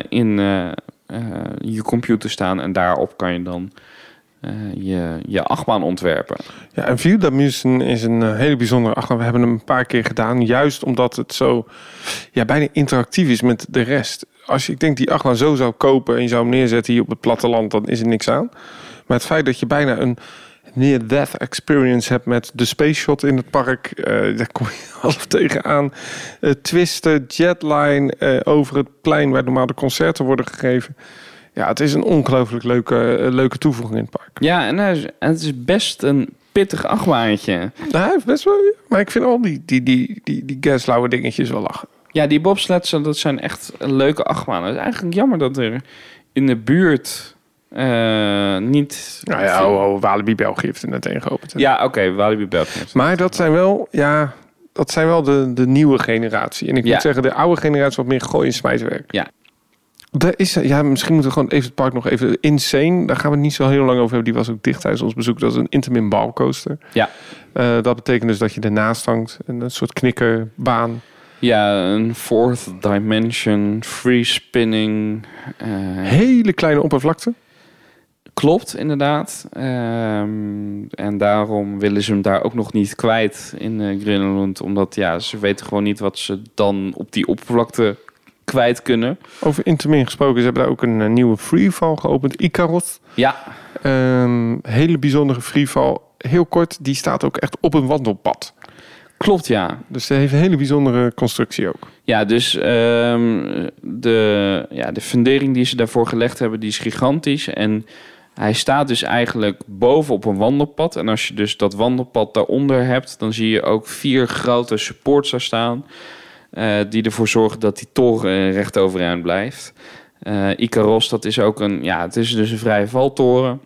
in eh, eh, je computer staan. En daarop kan je dan eh, je, je achtbaan ontwerpen. Ja, en View Musen is een eh, hele bijzondere achtbaan. We hebben hem een paar keer gedaan, juist omdat het zo ja, bijna interactief is met de rest. Als je, ik denk, die achtbaan zo zou kopen en je zou neerzetten hier op het platteland, dan is er niks aan. Maar het feit dat je bijna een near-death experience hebt met de space shot in het park, eh, daar kom je (laughs) half tegenaan. Eh twisten, jetline eh, over het plein waar normaal de concerten worden gegeven. Ja, het is een ongelooflijk leuke, leuke toevoeging in het park. Ja, en hij is- en het is best een pittig achtbaantje. Nou, hij heeft best wel. Maar ik vind al die, die, die, die, die gaslauwe dingetjes wel lachen. Ja, die bobsleds, dat zijn echt leuke achtbanen. Het is eigenlijk jammer dat er in de buurt eh, niet... Nou ja, oh, oh, Walibi België heeft er net geopend. hè. Ja, oké, Walibi België. Maar dat zijn wel, ja, dat zijn wel de, de nieuwe generatie. En ik Ja. moet zeggen, de oude generatie wat meer gooi- en smijtwerk. Ja. Daar is, ja, misschien moeten we gewoon even het park nog even... Insane, daar gaan we het niet zo heel lang over hebben. Die was ook dicht tijdens ons bezoek. Dat is een Intamin balcoaster. Ja. Eh, dat betekent dus dat je ernaast hangt. Een, een soort knikkerbaan. Ja, een fourth dimension, free spinning. eh, Hele kleine oppervlakte. Klopt, inderdaad. Ehm, en daarom willen ze hem daar ook nog niet kwijt in Greenland. Omdat ja, ze weten gewoon niet wat ze dan op die oppervlakte kwijt kunnen. Over Intamin gesproken, ze hebben daar ook een, eh, nieuwe freefall geopend. Icaros. Ja, Ehm, hele bijzondere freefall. Heel kort, die staat ook echt op een wandelpad. klopt ja. Dus ze heeft een hele bijzondere constructie ook. Ja, dus ehm, de, ja, de fundering die ze daarvoor gelegd hebben, die is gigantisch. En hij staat dus eigenlijk boven op een wandelpad. En als je dus dat wandelpad daaronder hebt, dan zie je ook vier grote supports daar staan. eh, die ervoor zorgen dat die toren eh, recht overeind blijft. Eh Icaros, dat is ook een, ja, het is dus een vrije valtoren.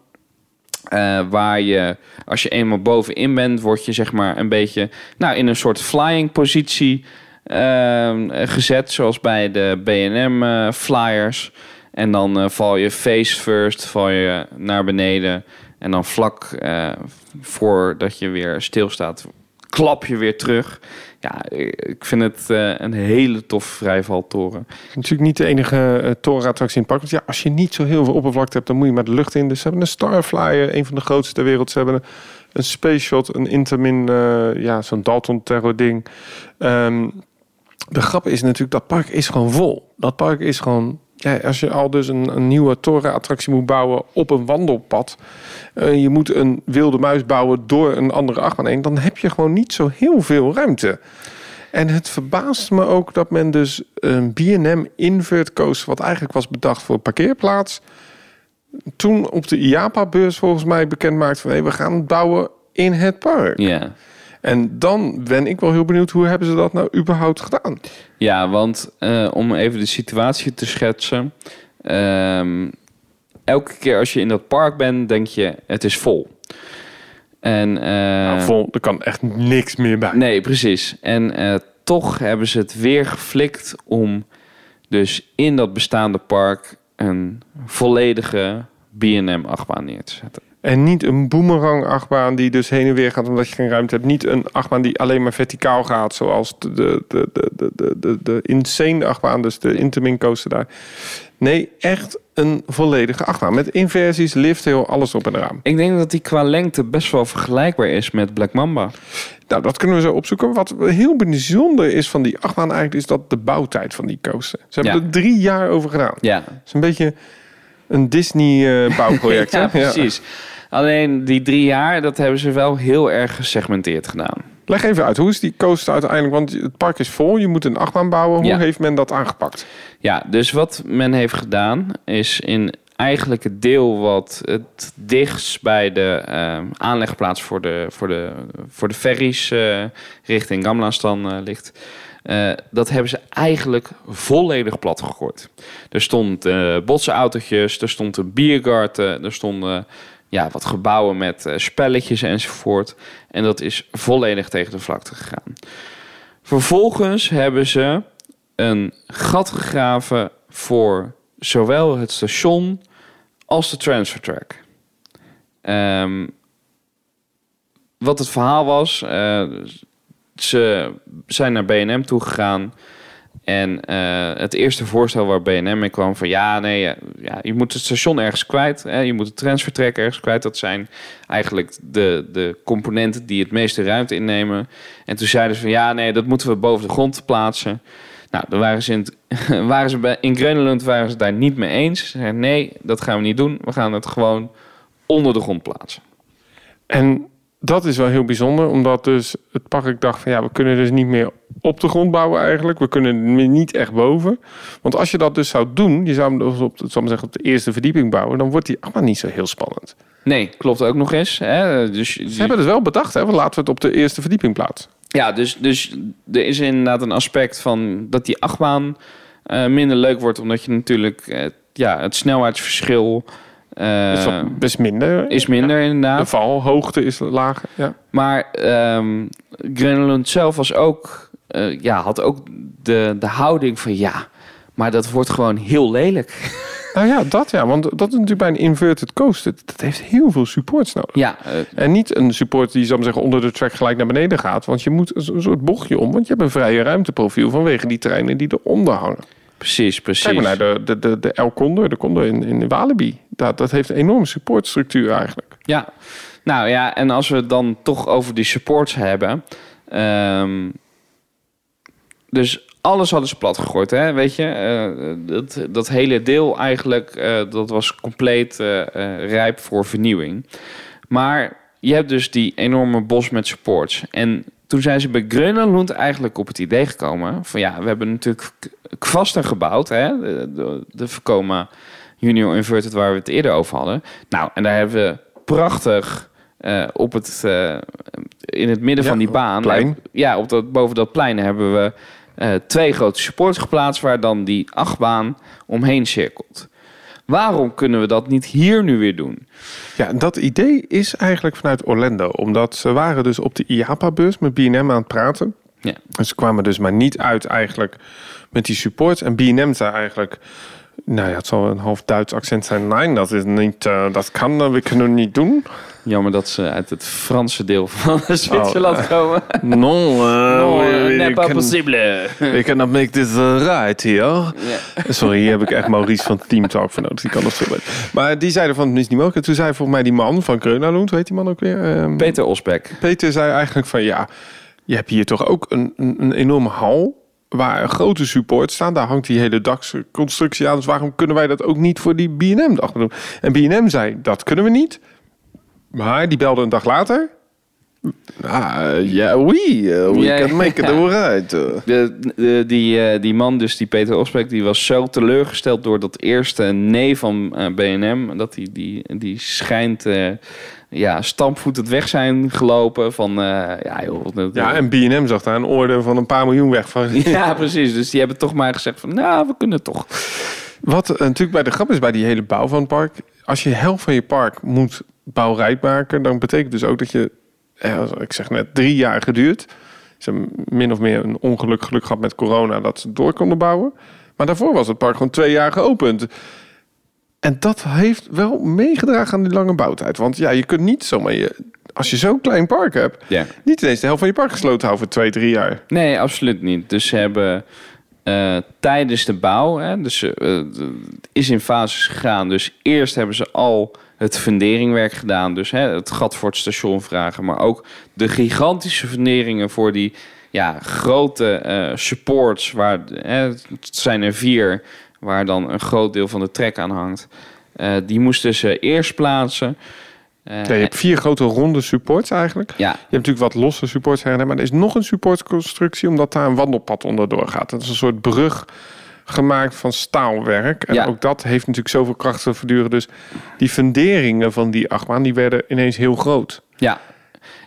Waar je, als je eenmaal bovenin bent, word je zeg maar een beetje nou, in een soort flying positie gezet, zoals bij de BNM flyers. En dan eh, val je face first, val je naar beneden. En dan vlak eh, voordat je weer stilstaat, klap je weer terug. Ja, ik vind het eh, een hele toffe vrijvaltoren. Natuurlijk niet de enige uh, torenattractie in het park. Want ja, als je niet zo heel veel oppervlakte hebt, dan moet je maar de lucht in. Dus ze hebben een Starflyer, een van de grootste ter wereld. Ze hebben een Space Shot, een Intermin, uh, ja, zo'n Dalton Terror ding. Um, de grap is natuurlijk, dat park is gewoon vol. Dat park is gewoon... Ja, als je al dus een, een nieuwe torenattractie moet bouwen op een wandelpad... Uh, je moet een wilde muis bouwen door een andere achtbaan heen... dan heb je gewoon niet zo heel veel ruimte. En het verbaast me ook dat men dus een B&M Invert Coaster... wat eigenlijk was bedacht voor parkeerplaats... toen op de IAPA-beurs volgens mij bekend maakt van... Hey, we gaan bouwen in het park. Ja. En dan ben ik wel heel benieuwd, hoe hebben ze dat nou überhaupt gedaan? Ja, want uh, om even de situatie te schetsen. Um, elke keer als je in dat park bent, denk je, het is vol. En, uh, nou, vol, er kan echt niks meer bij. Nee, precies. En uh, toch hebben ze het weer geflikt om dus in dat bestaande park een volledige B&M achtbaan neer te zetten. En niet een boomerang achtbaan die dus heen en weer gaat omdat je geen ruimte hebt. Niet een achtbaan die alleen maar verticaal gaat, zoals de, de, de, de, de, de, de insane achtbaan, dus de Intermin coaster daar. Nee, echt een volledige achtbaan. Met inversies, lift, heel alles op en eraan. Ik denk dat die qua lengte best wel vergelijkbaar is met Black Mamba. Nou, dat kunnen we zo opzoeken. Wat heel bijzonder is van die achtbaan eigenlijk, is dat de bouwtijd van die coaster. Ze hebben Ja. er drie jaar over gedaan. Ja, Het is een beetje een Disney-bouwproject. (laughs) ja precies. Alleen die drie jaar, dat hebben ze wel heel erg gesegmenteerd gedaan. Leg even uit, hoe is die coaster uiteindelijk? Want het park is vol, je moet een achtbaan bouwen. Hoe Ja. heeft men dat aangepakt? Ja, dus wat men heeft gedaan is in eigenlijk het deel wat het dichtst bij de eh, aanlegplaats voor de, voor de, voor de ferries eh, richting Gamlastan eh, ligt. dat hebben ze eigenlijk volledig plat gegooid. Er stond eh botsautootjes, er stond een biergarten, er stonden ja, wat gebouwen met eh, spelletjes enzovoort. En dat is volledig tegen de vlakte gegaan. Vervolgens hebben ze een gat gegraven voor zowel het station als de transfer track. Ehm, wat het verhaal was, eh, ze zijn naar B&M toegegaan. En eh, het eerste voorstel waar B&M mee kwam van ja, nee, eh, ja, je moet het station ergens kwijt. Hè, je moet de transfer track ergens kwijt. Dat zijn eigenlijk de, de componenten die het meeste ruimte innemen. En toen zeiden ze van ja, nee, dat moeten we boven de grond plaatsen. Nou, dan waren ze in, het- (laughs) waren ze in waren ze het daar niet mee eens. Ze zeiden nee, dat gaan we niet doen. We gaan het gewoon onder de grond plaatsen. En dat is wel heel bijzonder, omdat dus het park dacht van ja, we kunnen dus niet meer op de grond bouwen eigenlijk. We kunnen niet echt boven. Want als je dat dus zou doen, je zou hem dus op, ik maar zeggen, op de eerste verdieping bouwen, dan wordt die allemaal niet zo heel spannend. Nee, klopt ook nog eens. Hè? Dus, Ze hebben het wel bedacht, hè? laten we het op de eerste verdieping plaatsen. Ja, dus, dus er is inderdaad een aspect van dat die achtbaan eh, minder leuk wordt, omdat je natuurlijk eh, ja, het snelheidsverschil eh, Dat is best minder. is minder De inderdaad. valhoogte is lager. Ja. Maar ehm Groenland zelf was ook, eh, ja, had ook de, de houding van ja, maar dat wordt gewoon heel lelijk. (laughs) Nou ja, dat ja, want dat is natuurlijk bij een inverted coaster. Dat heeft heel veel supports nodig. Ja, eh, En niet een support die, maar zeggen, onder de track gelijk naar beneden gaat. Want je moet een soort bochtje om, want je hebt een vrije ruimteprofiel vanwege die treinen die eronder hangen. Precies, precies. Kijk maar naar de, de, de, de El Condor, de Condor in, in Walibi. Dat, dat heeft een enorme supportstructuur eigenlijk. Ja, nou ja, en als we het dan toch over die supports hebben. ehm, dus alles hadden ze plat gegooid, hè? weet je. Eh, dat, dat hele deel eigenlijk, eh, dat was compleet eh, rijp voor vernieuwing. Maar je hebt dus die enorme bos met supports. En toen zijn ze bij Groenland eigenlijk op het idee gekomen... van ja, we hebben natuurlijk kwasten gebouwd, hè? De, de, de Vekoma Junior Inverted waar we het eerder over hadden. Nou, en daar hebben we prachtig eh, op het, eh, in het midden Ja, van die baan... plein. ja, op dat, boven dat plein hebben we eh, twee grote supports geplaatst... waar dan die achtbaan omheen cirkelt. Waarom kunnen we dat niet hier nu weer doen? Ja, dat idee is eigenlijk vanuit Orlando. Omdat ze waren dus op de IAPA-beurs met B&M aan het praten. Ja. En ze kwamen dus maar niet uit eigenlijk met die supports. En B&M zei eigenlijk... Nou ja, het zal een half Duits accent zijn. Nee, dat is niet, eh, dat kan eh, we kunnen niet doen. Jammer dat ze uit het Franse deel van (laughs) Zwitserland komen. (laughs) Non, uh, Non, we- pas possible. We cannot make this right here. Sorry, hier heb ik echt Maurice van Team Talk voor nodig. Die kan dat veel beter. Maar die zeiden van, het is niet mogelijk. En toen zei volgens mij die man van Kreunalund, weet die man ook weer? Ehm, Peter Osbeck. Peter zei eigenlijk van, ja, je hebt hier toch ook een, een, een enorme hal waar een grote support staan. Daar hangt die hele daksconstructie aan. Dus waarom kunnen wij dat ook niet voor die B&M-dag doen? En B&M zei, dat kunnen we niet. Maar die belde een dag later. Ah, ja, oui, uh, we Ja, can make it ja. alright. De, de- die, eh, die man, dus die Peter Osbeck, die was zo teleurgesteld door dat eerste nee van eh, BNM. Dat die, die, die schijnt eh ja, stampvoetend weg zijn gelopen. Van eh, ja, joh. dat- Ja, en B&M zag daar een orde van een paar miljoen weg van. (laughs) ja, precies. Dus die hebben toch maar gezegd van, nou, we kunnen toch. Wat eh, natuurlijk bij de grap is bij die hele bouw van het park. Als je helft van je park moet bouwrijp maken, dan betekent dus ook dat je, eh, ik zeg net, drie jaar geduurd. Ze hebben min of meer een ongeluk geluk gehad met corona dat ze door konden bouwen. Maar daarvoor was het park gewoon twee jaar geopend. En dat heeft wel meegedragen aan die lange bouwtijd. Want ja, je kunt niet zomaar je, als je zo'n klein park hebt, Ja. niet ineens de helft van je park gesloten houden voor twee, drie jaar. Nee, absoluut niet. Dus ze hebben eh, tijdens de bouw, hè, dus eh, het is in fases gegaan. Dus eerst hebben ze al het funderingwerk gedaan. Dus hè, het gat voor het station vragen. Maar ook de gigantische funderingen voor die ja, grote eh, supports. Waar, hè, het zijn er vier, waar dan een groot deel van de trek aan hangt. Eh, die moesten ze eerst plaatsen. Eh, Ja, je hebt vier grote ronde supports eigenlijk. ja, Je hebt natuurlijk wat losse supports her maar er is nog een supportconstructie omdat daar een wandelpad onderdoor gaat. Dat is een soort brug gemaakt van staalwerk. En Ja. ook dat heeft natuurlijk zoveel kracht te verduren. Dus die funderingen van die achtbaan, die werden ineens heel groot. Ja,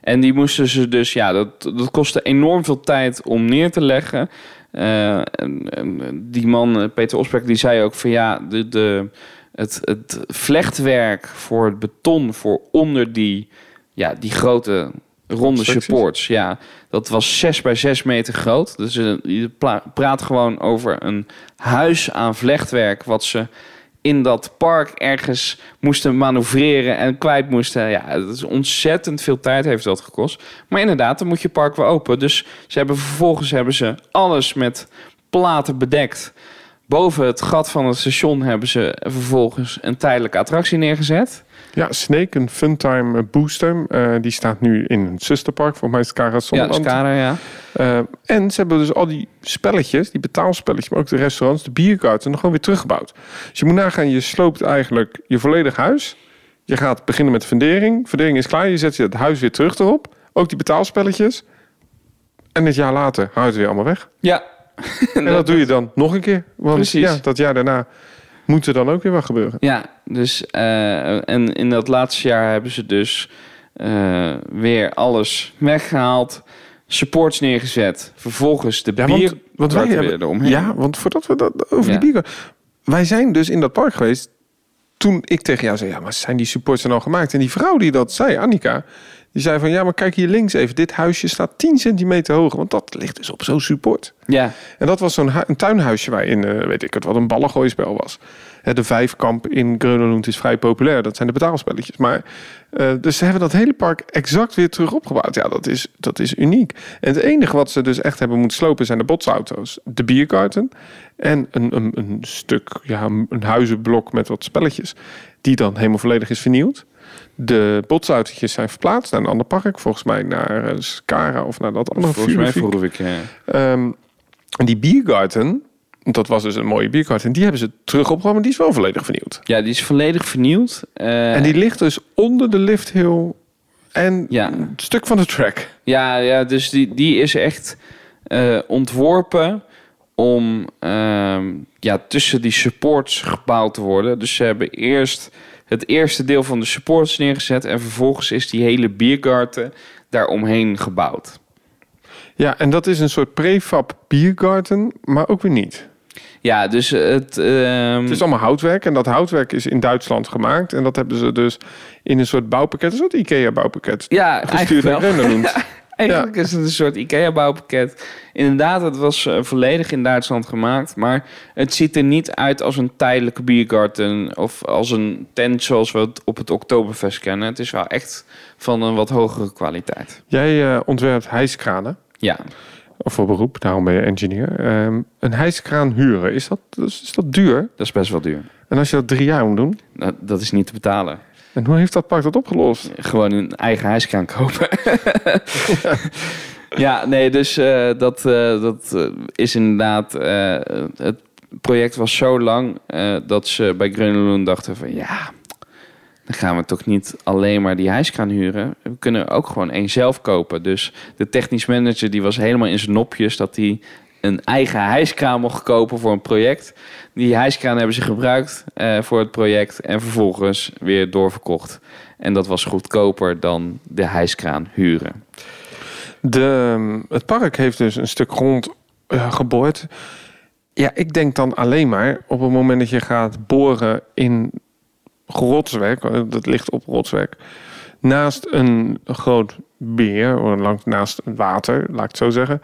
en die moesten ze dus, ja, dat, dat kostte enorm veel tijd om neer te leggen. En die man, eh, Peter Osbeck, die zei ook van ja, de, de, het, het vlechtwerk voor het beton voor onder die, ja, die grote ronde supports, ja, dat was 6 bij 6 meter groot. Dus eh, je praat gewoon over een huis aan vlechtwerk wat ze in dat park ergens moesten manoeuvreren en kwijt moesten. Ja, dat is ontzettend veel tijd heeft dat gekost. Maar inderdaad, dan moet je park weer open. Dus ze hebben vervolgens hebben ze alles met platen bedekt. Boven het gat van het station hebben ze vervolgens een tijdelijke attractie neergezet. Ja, Snake, een Funtime Booster, eh, die staat nu in een zusterpark. Volgens mij is het Cara Ja, ja. Eh, en ze hebben dus al die spelletjes, die betaalspelletjes, maar ook de restaurants, de bierkarten, gewoon weer teruggebouwd. Dus je moet nagaan, je sloopt eigenlijk je volledig huis. Je gaat beginnen met de fundering. Fundering is klaar, je zet je het huis weer terug erop. Ook die betaalspelletjes. En het jaar later houdt het weer allemaal weg. Ja. (laughs) En dat doe je dan nog een keer. Want Precies. ja, dat jaar daarna moet er dan ook weer wat gebeuren. Ja, dus eh, en in dat laatste jaar hebben ze dus eh, weer alles weggehaald, supports neergezet, vervolgens de Ja, bier want, want wij hebben, eromheen. ja, want voordat we dat over Ja. die bierkar... Wij zijn dus in dat park geweest toen ik tegen jou zei... ja, maar zijn die supports dan al gemaakt? En die vrouw die dat zei, Annika... die zei van, ja, maar kijk hier links even. Dit huisje staat 10 centimeter hoger. Want dat ligt dus op zo'n support. Ja, En dat was zo'n een tuinhuisje waarin, eh, weet ik het, wat een ballengooispel was. Hè, de vijfkamp in Grönelund is vrij populair. Dat zijn de betaalspelletjes. Maar, eh, dus ze hebben dat hele park exact weer terug opgebouwd. Ja, dat is, dat is uniek. En het enige wat ze dus echt hebben moeten slopen zijn de botsauto's. De bierkarten en een, een, een stuk, ja, een huizenblok met wat spelletjes. Die dan helemaal volledig is vernieuwd. De botsautootjes zijn verplaatst naar een ander park. Volgens mij naar eh, Skara of naar dat andere volgens mij vroeg ik. ja. En die biergarten, dat was dus een mooie biergarten, en die hebben ze terug opgehaald, maar die is wel volledig vernieuwd. Ja, die is volledig vernieuwd. Eh, en die ligt dus onder de lifthill en Ja. een stuk van de track. ja, ja, dus die, die is echt eh, ontworpen om ehm, ja, tussen die supports gebouwd te worden. Dus ze hebben eerst het eerste deel van de supports neergezet en vervolgens is die hele biergarten daaromheen gebouwd. Ja, en dat is een soort prefab biergarten, maar ook weer niet. Ja, dus het... ehm, Het is allemaal houtwerk en dat houtwerk is in Duitsland gemaakt. En dat hebben ze dus in een soort bouwpakket, een soort IKEA bouwpakket, ja, gestuurd naar wel. (laughs) Eigenlijk is het een soort IKEA-bouwpakket. Inderdaad, het was eh, volledig in Duitsland gemaakt. Maar het ziet er niet uit als een tijdelijke biergarten... of als een tent zoals we het op het Oktoberfest kennen. Het is wel echt van een wat hogere kwaliteit. Jij eh, ontwerpt hijskranen. Ja, Of voor beroep, daarom ben je engineer. Ehm, een hijskraan huren, is dat, is, is dat duur? dat is best wel duur. En als je dat drie jaar moet doen? Dat, dat is niet te betalen. En hoe heeft dat park dat opgelost? Gewoon een eigen hijskraan kopen. (laughs) (laughs) ja, nee, dus eh, dat, eh, dat eh, is inderdaad... het project was zo lang dat ze bij Groenland dachten van... ja, dan gaan we toch niet alleen maar die hijskraan huren. We kunnen ook gewoon één zelf kopen. Dus de technisch manager die was helemaal in zijn nopjes... dat hij een eigen hijskraan mocht kopen voor een project. Die hijskraan hebben ze gebruikt eh, voor het project... en vervolgens weer doorverkocht. En dat was goedkoper dan de hijskraan huren. De, ehm, het park heeft dus een stuk grond eh, geboord. Ja, ik denk dan alleen maar op het moment dat je gaat boren in rotswerk, eh, dat ligt op rotswerk, naast een groot beer, of langs, naast water, laat ik het zo zeggen.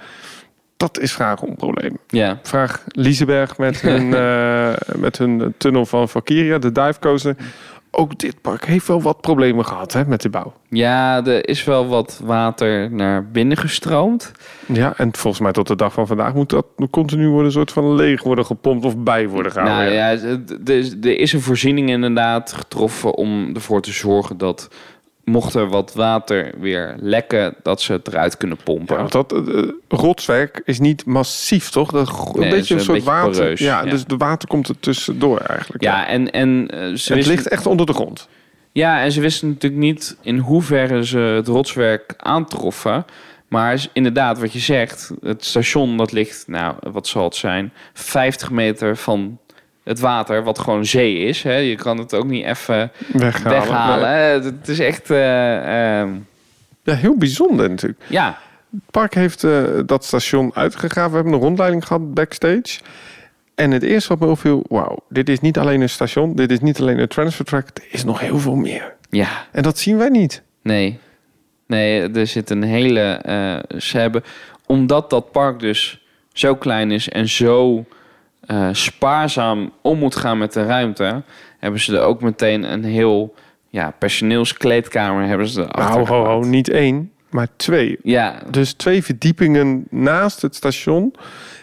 Dat is vragen om problemen. Ja, Vraag Liseberg met hun, (laughs) eh, met hun tunnel van Valkyria, de dive coaster. Ook dit park heeft wel wat problemen gehad hè, met de bouw. ja er is wel wat water naar binnen gestroomd. Ja, en volgens mij tot de dag van vandaag moet dat continu worden, een soort van leeg worden gepompt of bij worden gehouden. Nou ja, er er is een voorziening inderdaad getroffen om ervoor te zorgen dat mocht er wat water weer lekken, dat ze het eruit kunnen pompen. Ja, want dat eh, rotswerk is niet massief, toch? Dat, Nee, een beetje een een soort beetje water. poreus, ja, ja. dus de water komt er tussendoor eigenlijk. Ja, en, en, eh, ze het wisten, ligt echt onder de grond. ja, en ze wisten natuurlijk niet in hoeverre ze het rotswerk aantroffen. Maar inderdaad, wat je zegt, het station dat ligt, nou, wat zal het zijn, 50 meter van het water, wat gewoon zee is. Hè? Je kan het ook niet even Weghalen. hè. Het is echt, eh, ehm, Ja, heel bijzonder natuurlijk. ja, Het park heeft eh, dat station uitgegraven. We hebben een rondleiding gehad backstage. En het eerste wat me opviel, wauw, dit is niet alleen een station, dit is niet alleen een transfer track, er is nog heel veel meer. ja, En dat zien wij niet. Nee. Nee, er zit een hele. eh, ze hebben. Omdat dat park dus zo klein is en zo eh, spaarzaam om moet gaan met de ruimte, hebben ze er ook meteen een heel ja, personeelskleedkamer hebben ze Nou, ho, ho, niet één, maar twee. Ja, Dus twee verdiepingen naast het station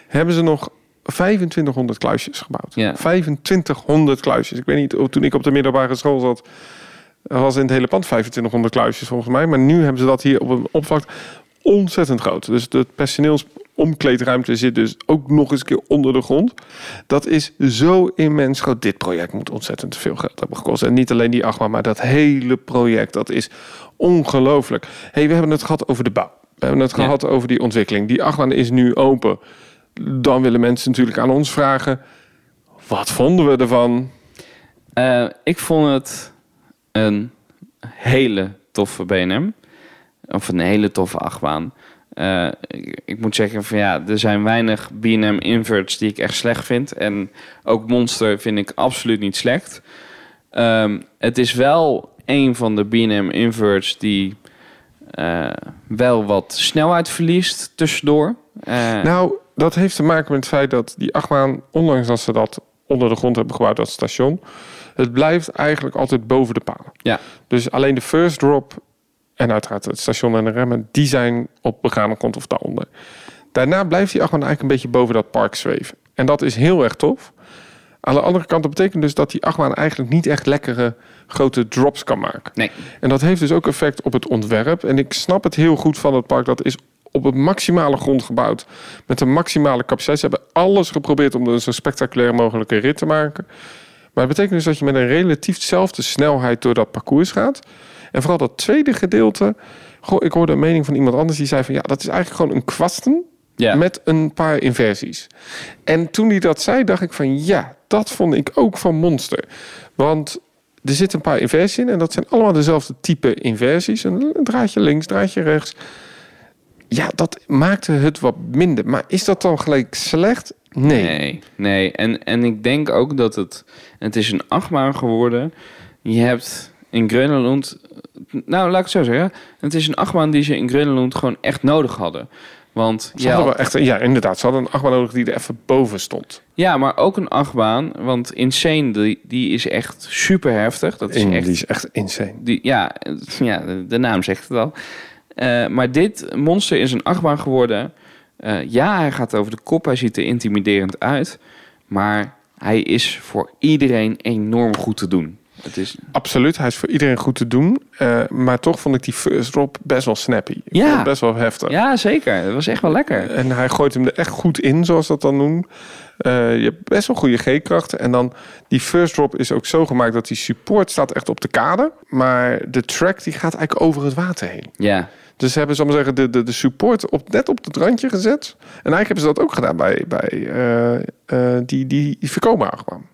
hebben ze nog 2500 kluisjes gebouwd. Ja. 2500 kluisjes. Ik weet niet, toen ik op de middelbare school zat, was in het hele pand 2500 kluisjes volgens mij. Maar nu hebben ze dat hier op een oppervlak ontzettend groot. Dus de personeelsomkleedruimte zit dus ook nog eens een keer onder de grond. Dat is zo immens groot. Dit project moet ontzettend veel geld hebben gekost. En niet alleen die achtbaan, maar dat hele project. Dat is ongelooflijk. hey, we hebben het gehad over de bouw. We hebben het Ja. gehad over die ontwikkeling. Die achtbaan is nu open. Dan willen mensen natuurlijk aan ons vragen... Wat vonden we ervan? Eh, ik vond het een hele toffe BNM. Of een hele toffe achtbaan. Eh, ik, ik moet zeggen van ja, er zijn weinig B&M inverts die ik echt slecht vind. En ook Monster vind ik absoluut niet slecht. Ehm, het is wel een van de B&M inverts die eh, wel wat snelheid verliest tussendoor. Eh, Nou, dat heeft te maken met het feit dat die achtbaan... ondanks dat ze dat onder de grond hebben gebouwd, dat station... het blijft eigenlijk altijd boven de palen. Ja. Dus alleen de first drop en uiteraard het station en de remmen... die zijn op begane grond of daaronder. Daarna blijft die achtbaan eigenlijk een beetje boven dat park zweven. En dat is heel erg tof. Aan de andere kant, dat betekent dus dat die achtbaan eigenlijk niet echt lekkere grote drops kan maken. nee, En dat heeft dus ook effect op het ontwerp. En ik snap het heel goed van het park. Dat is op het maximale grond gebouwd. Met een maximale capaciteit. Ze hebben alles geprobeerd om er een zo spectaculair mogelijke rit te maken. Maar het betekent dus dat je met een relatief dezelfde snelheid door dat parcours gaat. En vooral dat tweede gedeelte. Goh, ik hoorde een mening van iemand anders die zei van ja, dat is eigenlijk gewoon een kwasten ja. met een paar inversies. En toen hij dat zei, dacht ik van ja, dat vond ik ook van Monster. Want er zitten een paar inversies in en dat zijn allemaal dezelfde type inversies. Een draadje links, draadje rechts. Ja, dat maakte het wat minder. Maar is dat dan gelijk slecht? Nee. Nee, nee. En, en ik denk ook dat het... Het is een achtbaan geworden. Je hebt in Groenland... Nou, laat ik het zo zeggen. Het is een achtbaan die ze in Groenland gewoon echt nodig hadden. Want Ze ja, hadden wel echt, ja, inderdaad. Ze hadden een achtbaan nodig die er even boven stond. ja, maar ook een achtbaan. Want Insane, die, die is echt super heftig. Dat is In, echt Die is echt insane. Die, ja, (laughs) ja, de- de naam zegt het al. Eh, maar dit monster is een achtbaan geworden. Eh, ja, hij gaat over de kop. Hij ziet er intimiderend uit. Maar hij is voor iedereen enorm goed te doen. Het is, Absoluut, hij is voor iedereen goed te doen. Eh, maar toch vond ik die first drop best wel snappy. Ik Ja. best wel heftig. ja, zeker. Het was echt wel lekker. En hij gooit hem er echt goed in, zoals dat dan noemen. Eh, je hebt best wel goede G-krachten. En dan die first drop is ook zo gemaakt dat die support staat echt op de kade. Maar de track die gaat eigenlijk over het water heen. Ja, Dus ze hebben, zal maar zeggen, de, de, de support op, net op het randje gezet. En eigenlijk hebben ze dat ook gedaan bij, bij eh, die, die, die voorkomen. Dan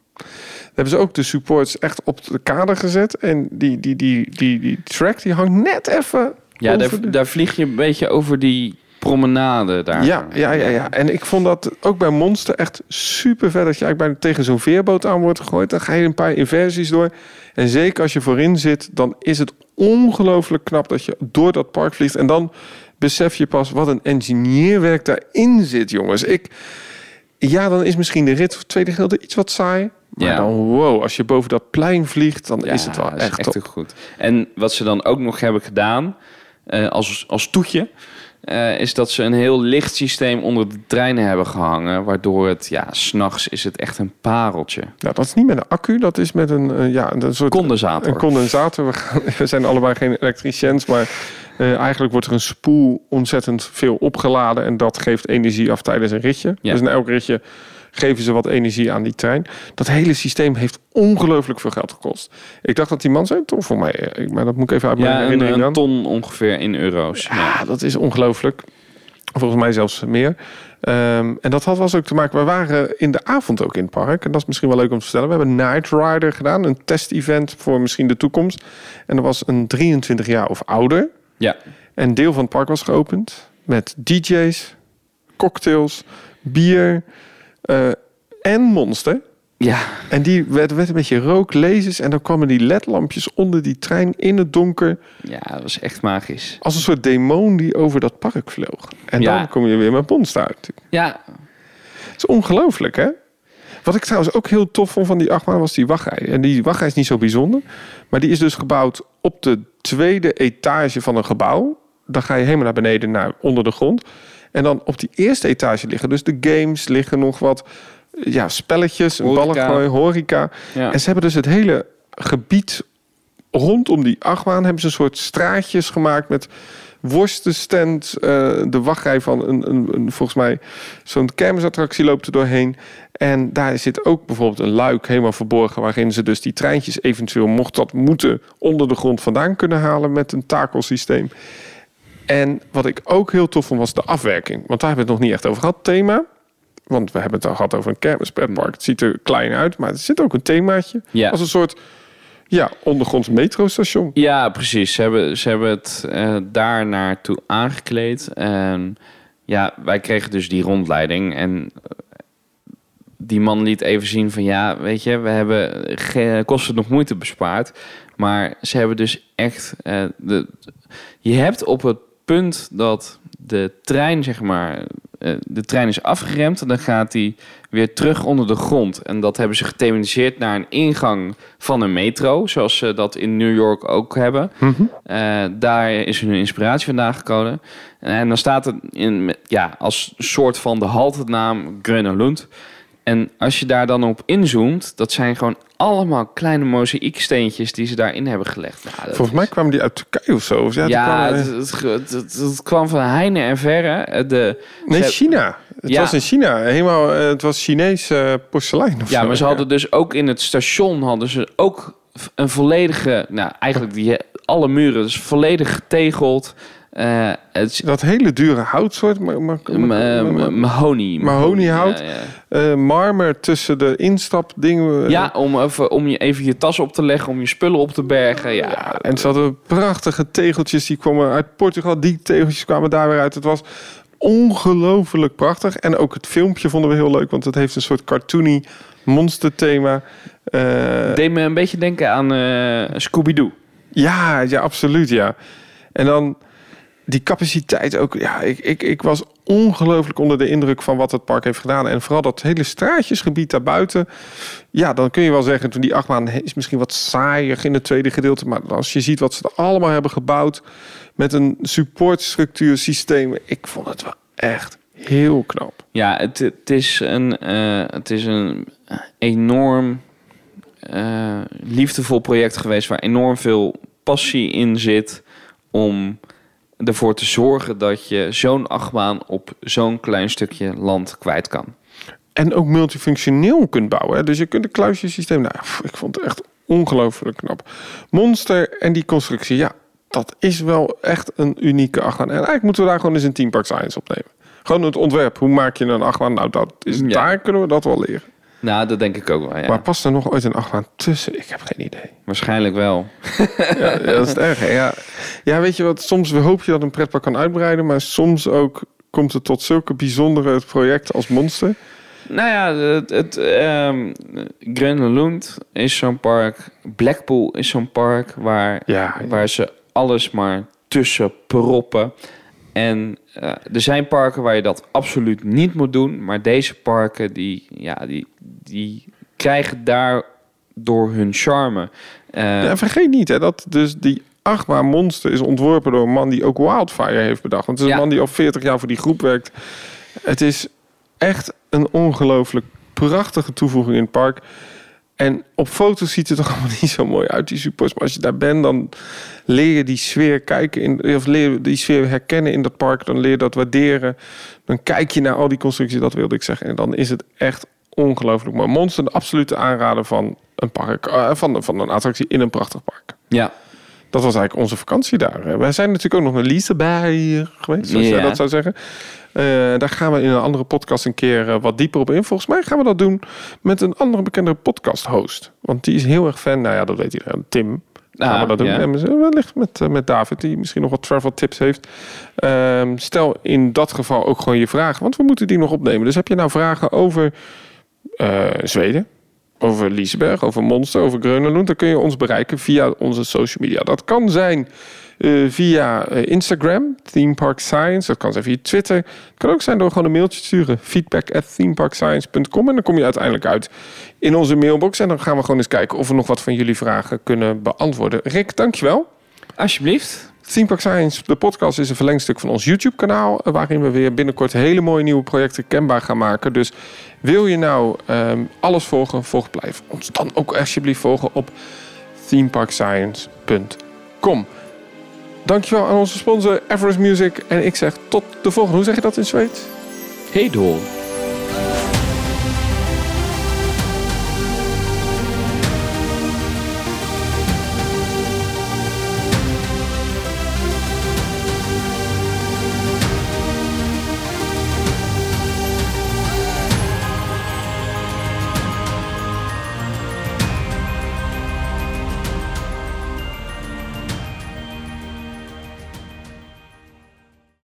hebben ze ook de supports echt op de kade gezet. En die, die, die, die, die track die hangt net even ja daar, de- daar vlieg je een beetje over die promenade daar. Ja, ja, ja, ja. En ik vond dat ook bij Monster echt super vet. Dat je eigenlijk bijna tegen zo'n veerboot aan wordt gegooid. Dan ga je een paar inversies door. En zeker als je voorin zit, dan is het ongelooflijk knap dat je door dat park vliegt. En dan besef je pas wat een engineerwerk daarin zit, jongens. Ik, ja, dan is misschien de rit het tweede gedeelte iets wat saai. Maar Ja. dan, wow, als je boven dat plein vliegt, dan Ja, is het wel echt, ook goed. En wat ze dan ook nog hebben gedaan, eh, als, als toetje, eh, is dat ze een heel licht systeem onder de treinen hebben gehangen. Waardoor het, ja, s'nachts is het echt een pareltje. Nou, dat is niet met een accu, dat is met een, eh, ja, een soort Condensator. Een condensator. We, gaan, we zijn allebei geen elektriciëns, maar eigenlijk wordt er een spoel ontzettend veel opgeladen en dat geeft energie af tijdens een ritje. Ja. Dus na elk ritje geven ze wat energie aan die trein. Dat hele systeem heeft ongelooflijk veel geld gekost. Ik dacht dat die man zei, toch voor mij, eh, maar dat moet ik even uit mijn ja, een, herinnering een dan. ton ongeveer in euro's. Ja. Ja, dat is ongelooflijk. Volgens mij zelfs meer. Ehm, en dat had was ook te maken. We waren in de avond ook in het park. En dat is misschien wel leuk om te vertellen. We hebben Night Rider gedaan. Een test-event voor misschien de toekomst. En er was een 23 jaar of ouder. ja. En deel van het park was geopend. Met DJ's, cocktails, bier eh, en monster. Ja, En die werd, werd een beetje rook, lasers. En dan kwamen die ledlampjes onder die trein in het donker. ja, dat was echt magisch. Als een soort demon die over dat park vloog. En Ja. dan kom je weer met monster uit. Ja, Het is ongelooflijk, hè? Wat ik trouwens ook heel tof vond van die achtbaan was die wachtrij. En die wachtrij is niet zo bijzonder. Maar die is dus gebouwd op de tweede etage van een gebouw. Dan ga je helemaal naar beneden, naar onder de grond. En dan op die eerste etage liggen dus de games, liggen nog wat ja, spelletjes, een ballengooi, horeca. ja. En ze hebben dus het hele gebied rondom die achtbaan hebben ze een soort straatjes gemaakt met worstenstand. eh, de wachtrij van een, een, een volgens mij zo'n kermisattractie loopt er doorheen. En daar zit ook bijvoorbeeld een luik helemaal verborgen waarin ze dus die treintjes eventueel mocht dat moeten onder de grond vandaan kunnen halen met een takelsysteem. En wat ik ook heel tof vond was de afwerking. Want daar hebben we het nog niet echt over gehad, thema. Want we hebben het al gehad over een kermispretpark. Het ziet er klein uit, maar er zit ook een themaatje. Ja. Als een soort ja, ondergronds metrostation. Ja, precies. Ze hebben, ze hebben het eh, daar naartoe aangekleed. En ja, wij kregen dus die rondleiding. En eh, die man liet even zien van... Ja, weet je, we hebben geen kosten nog moeite bespaard. Maar ze hebben dus echt... eh, de, je hebt op het punt dat de trein, zeg maar... eh, de trein is afgeremd dan gaat hij weer terug onder de grond. En dat hebben ze gethematiseerd naar een ingang van een metro, zoals ze dat in New York ook hebben. Eh, daar is hun inspiratie vandaan gekomen. En dan staat het in, ja, als soort van de haltenaam Gröna En als je daar dan op inzoomt, dat zijn gewoon allemaal kleine mozaïeksteentjes die ze daarin hebben gelegd. Nou, Volgens mij kwamen die uit Turkije of zo. Of ja, ja, kwamen- het, het, het- het kwam van heine en verre. Eh, De, nee, ze- China. Het Ja. was in China. Helemaal, eh, het was Chinees eh, porselein of Ja, zo. maar ze hadden dus ook in het station hadden ze ook een volledige, nou eigenlijk die alle muren dus volledig getegeld. Eh het Dat hele dure houtsoort. Maar, maar, m- m- mahonie. Mahoniehout. Ja, ja. eh, marmer tussen de instapdingen. eh, Ja, om, even, om je even je tas op te leggen, om je spullen op te bergen. Ja, Ja, en ze hadden prachtige tegeltjes. Die kwamen uit Portugal. Die tegeltjes kwamen daar weer uit. Het was ongelooflijk prachtig. En ook het filmpje vonden we heel leuk. Want het heeft een soort cartoony monster thema. Eh, deed me een beetje denken aan Scooby-Doo. Ja, ja, absoluut, ja. En dan die capaciteit ook. Ja, ik, ik, ik was ongelooflijk onder de indruk van wat het park heeft gedaan. En vooral dat hele straatjesgebied daarbuiten. Ja, dan kun je wel zeggen, toen die achtbaan is misschien wat saaier in het tweede gedeelte. Maar als je ziet wat ze er allemaal hebben gebouwd met een supportstructuur systeem. Ik vond het wel echt heel knap. Ja, het, het is een, eh, het is een enorm eh, liefdevol project geweest waar enorm veel passie in zit om ervoor te zorgen dat je zo'n achtbaan op zo'n klein stukje land kwijt kan. En ook multifunctioneel kunt bouwen. Hè? Dus je kunt een kluisjesysteem... Nou, ik vond het echt ongelooflijk knap. Monster en die constructie, ja, dat is wel echt een unieke achtbaan. En eigenlijk moeten we daar gewoon eens een Team Park Science opnemen. Gewoon het ontwerp. Hoe maak je een achtbaan? Nou, dat is, Ja. daar kunnen we dat wel leren. Nou, dat denk ik ook wel, ja. Maar past er nog ooit een achtbaan tussen? Ik heb geen idee. Waarschijnlijk wel. Ja, dat is het erg. Ja. ja, weet je wat? Soms hoop je dat een pretpark kan uitbreiden, maar soms ook komt het tot zulke bijzondere projecten als Monster. Nou ja, het, het ehm Lund is zo'n park. Blackpool is zo'n park waar, Ja, waar ze alles maar tussen proppen. En eh, er zijn parken waar je dat absoluut niet moet doen. Maar deze parken, die, ja, die, die krijgen daardoor hun charme. Ja, en vergeet niet hè, dat dus die achtbaan Monster is ontworpen door een man die ook Wildfire heeft bedacht. Want het is een man die al 40 jaar voor die groep werkt. Het is echt een ongelooflijk prachtige toevoeging in het park. En op foto's ziet het er (laughs) allemaal niet zo mooi uit, die supports. Maar als je daar bent, dan leer je die sfeer kijken in, of leer je die sfeer herkennen in dat park. Dan leer je dat waarderen. Dan kijk je naar al die constructies, dat wilde ik zeggen. En dan is het echt ongelooflijk mooi. Monster, de absolute aanrader van een park, eh, van, van een attractie in een prachtig park. ja, Dat was eigenlijk onze vakantie daar. Wij zijn natuurlijk ook nog naar Liseberg geweest, zoals jij Ja. dat zou zeggen. Eh, daar gaan we in een andere podcast een keer eh, wat dieper op in. Volgens mij gaan we dat doen met een andere bekende podcast host. Want die is heel erg fan. Nou ja, dat weet iedereen. Tim. Gaan Ah, we dat doen. ja. En wellicht met, eh, met David, die misschien nog wat travel tips heeft. Ehm, stel in dat geval ook gewoon je vragen. Want we moeten die nog opnemen. Dus heb je nou vragen over Zweden? Over Liesberg, over Monster, over Grönelund, dan kun je ons bereiken via onze social media. Dat kan zijn eh, via eh, Instagram, Theme Park Science. Dat kan zijn via Twitter. Het kan ook zijn door gewoon een mailtje te sturen. Feedback at themeparkscience.com. En dan kom je uiteindelijk uit in onze mailbox. En dan gaan we gewoon eens kijken of we nog wat van jullie vragen kunnen beantwoorden. Rick, dankjewel. alsjeblieft. Theme Park Science, de podcast, is een verlengstuk van ons YouTube-kanaal. eh, Waarin we weer binnenkort hele mooie nieuwe projecten kenbaar gaan maken. Dus wil je nou ehm, alles volgen, volg blijf ons dan ook alsjeblieft volgen op themeparkscience.com. Dankjewel aan onze sponsor Everest Music. En ik zeg tot de volgende. Hoe zeg je dat in Zweeds? Hey door.